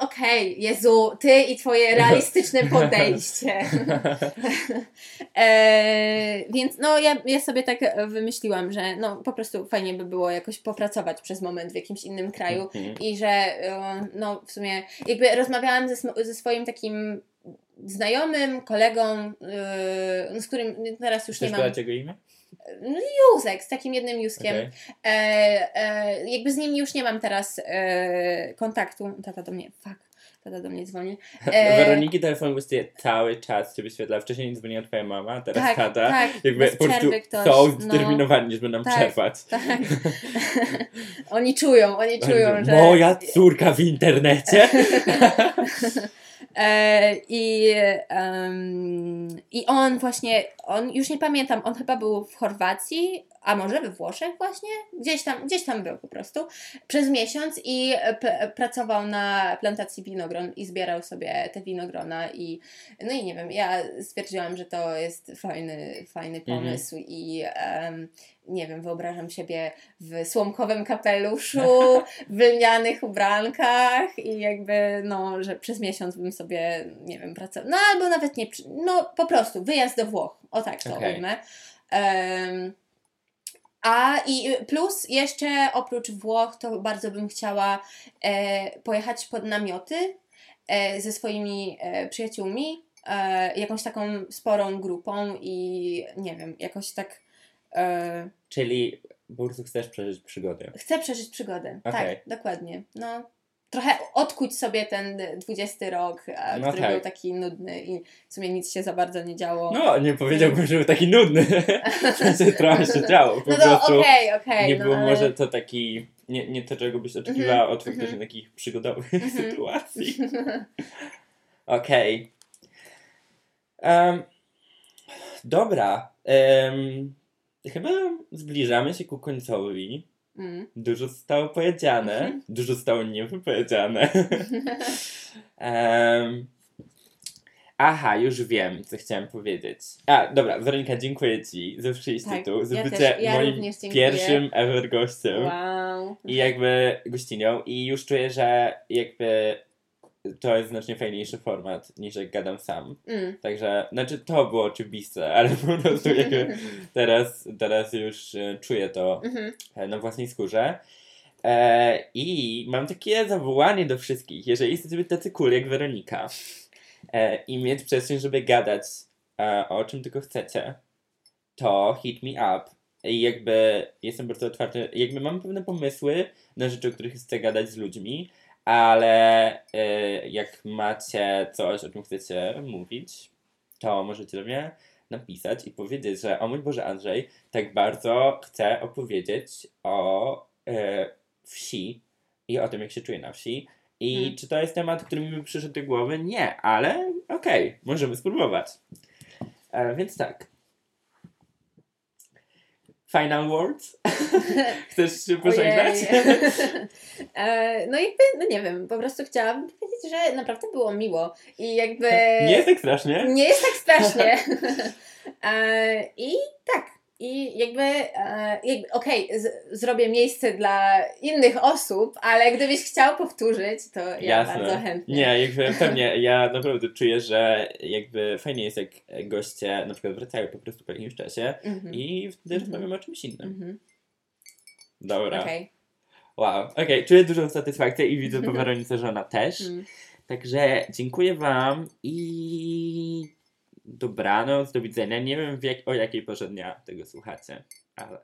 okej, Jezu, ty i twoje realistyczne [laughs] podejście. E, więc no ja, ja sobie tak wymyśliłam, że no po prostu fajnie by było jakoś popracować przez moment w jakimś innym kraju Mhm. i że e, no w sumie jakby rozmawiałam ze, ze swoim takim znajomym, kolegą, e, no, z którym teraz już Chcesz nie mam. jego imię? No, Józek, z takim jednym Józkiem. Okej. E, e, jakby z nim już nie mam teraz e, kontaktu. Tata do mnie, fuck, tata do mnie dzwoni. [laughs] E, Weroniki telefon właściwie cały czas się wyświetla. Wcześniej nie dzwoniła twoja mama, teraz tak, tata. tak, Jakby po prostu są no, zdeterminowani, żeby nam tak, przerwać. tak. [laughs] oni czują, oni czują, że... Moja córka w internecie? [laughs] E, i, em, I on właśnie, on już nie pamiętam, on chyba był w Chorwacji, a może we Włoszech właśnie? Gdzieś tam, gdzieś tam był po prostu przez miesiąc i p- pracował na plantacji winogron i zbierał sobie te winogrona i no i nie wiem, ja stwierdziłam, że to jest fajny, fajny Mhm. pomysł i em, nie wiem, wyobrażam siebie w słomkowym kapeluszu, [laughs] w lnianych ubrankach i jakby, no, że przez miesiąc bym sobie, nie wiem, pracował, no albo nawet nie, no po prostu wyjazd do Włoch, o tak to Okej. ujmę. Em, a i plus jeszcze oprócz Włoch to bardzo bym chciała e, pojechać pod namioty e, ze swoimi e, przyjaciółmi, e, jakąś taką sporą grupą i nie wiem, jakoś tak e, Czyli po prostu chcesz przeżyć przygodę. chcę przeżyć przygodę. Okej. Tak, dokładnie. No, trochę odkuć sobie ten 20 rok, No który tak. był taki nudny i w sumie nic się za bardzo nie działo. No, nie powiedziałbym, że był taki nudny. [laughs] Trochę się działo. Po No to okej, okej. nie no, było ale- może to taki, nie, nie to, czego byś oczekiwała Mhm, od faktycznie mhm. takich przygodowych Mhm. [laughs] sytuacji. [laughs] Okej. Em, dobra. Em, chyba zbliżamy się ku końcowi. Mm. Dużo zostało powiedziane, Mhm. dużo zostało niewypowiedziane. [laughs] Em, aha, już wiem, co chciałem powiedzieć. A, dobra, Weronika, dziękuję Ci za przyjście Tak, tu, za ja bycie ja moim pierwszym ever gościem Wow. i jakby gościnią i już czuję, że jakby to jest znacznie fajniejszy format niż jak gadam sam. Mm. Także, znaczy to było oczywiste, [laughs] ale po prostu jakby [laughs] teraz, teraz już e, czuję to Mhm. e, na własnej skórze. E, I mam takie zawołanie do wszystkich, jeżeli być tacy cool jak Weronika e, i mieć przestrzeń, żeby gadać e, o czym tylko chcecie, to hit me up. I jakby jestem bardzo otwarty, jakby mam pewne pomysły na rzeczy, o których chcę gadać z ludźmi, ale e, jak macie coś, o czym chcecie mówić, to możecie do mnie napisać i powiedzieć, że o mój Boże Andrzej, tak bardzo chcę opowiedzieć o e, wsi i o tym, jak się czuję na wsi. I Hmm. czy to jest temat, który mi by przyszedł do głowy? Nie, ale okej, możemy spróbować. E, więc tak. Final words? [laughs] Chcesz się pożegnać? [laughs] E, no jakby, no nie wiem, po prostu chciałabym powiedzieć, że naprawdę było miło i jakby... Nie jest tak strasznie? Nie jest tak strasznie. [laughs] e, I tak. I jakby, e, jakby okej, z- zrobię miejsce dla innych osób, ale gdybyś chciał powtórzyć, to ja Jasne. bardzo chętnie. Nie, jakby pewnie, ja naprawdę czuję, że jakby fajnie jest, jak goście na przykład wracają po prostu po jakimś czasie Mhm. i wtedy Mhm. rozmawiamy o czymś innym. Mhm. Dobra. Okej. Wow, okej, czuję dużą satysfakcję i widzę po [laughs] Weronice, że ona też. Mm. Także dziękuję Wam i dobranoc, do widzenia. Nie wiem jak, o jakiej porze dnia tego słuchacie, ale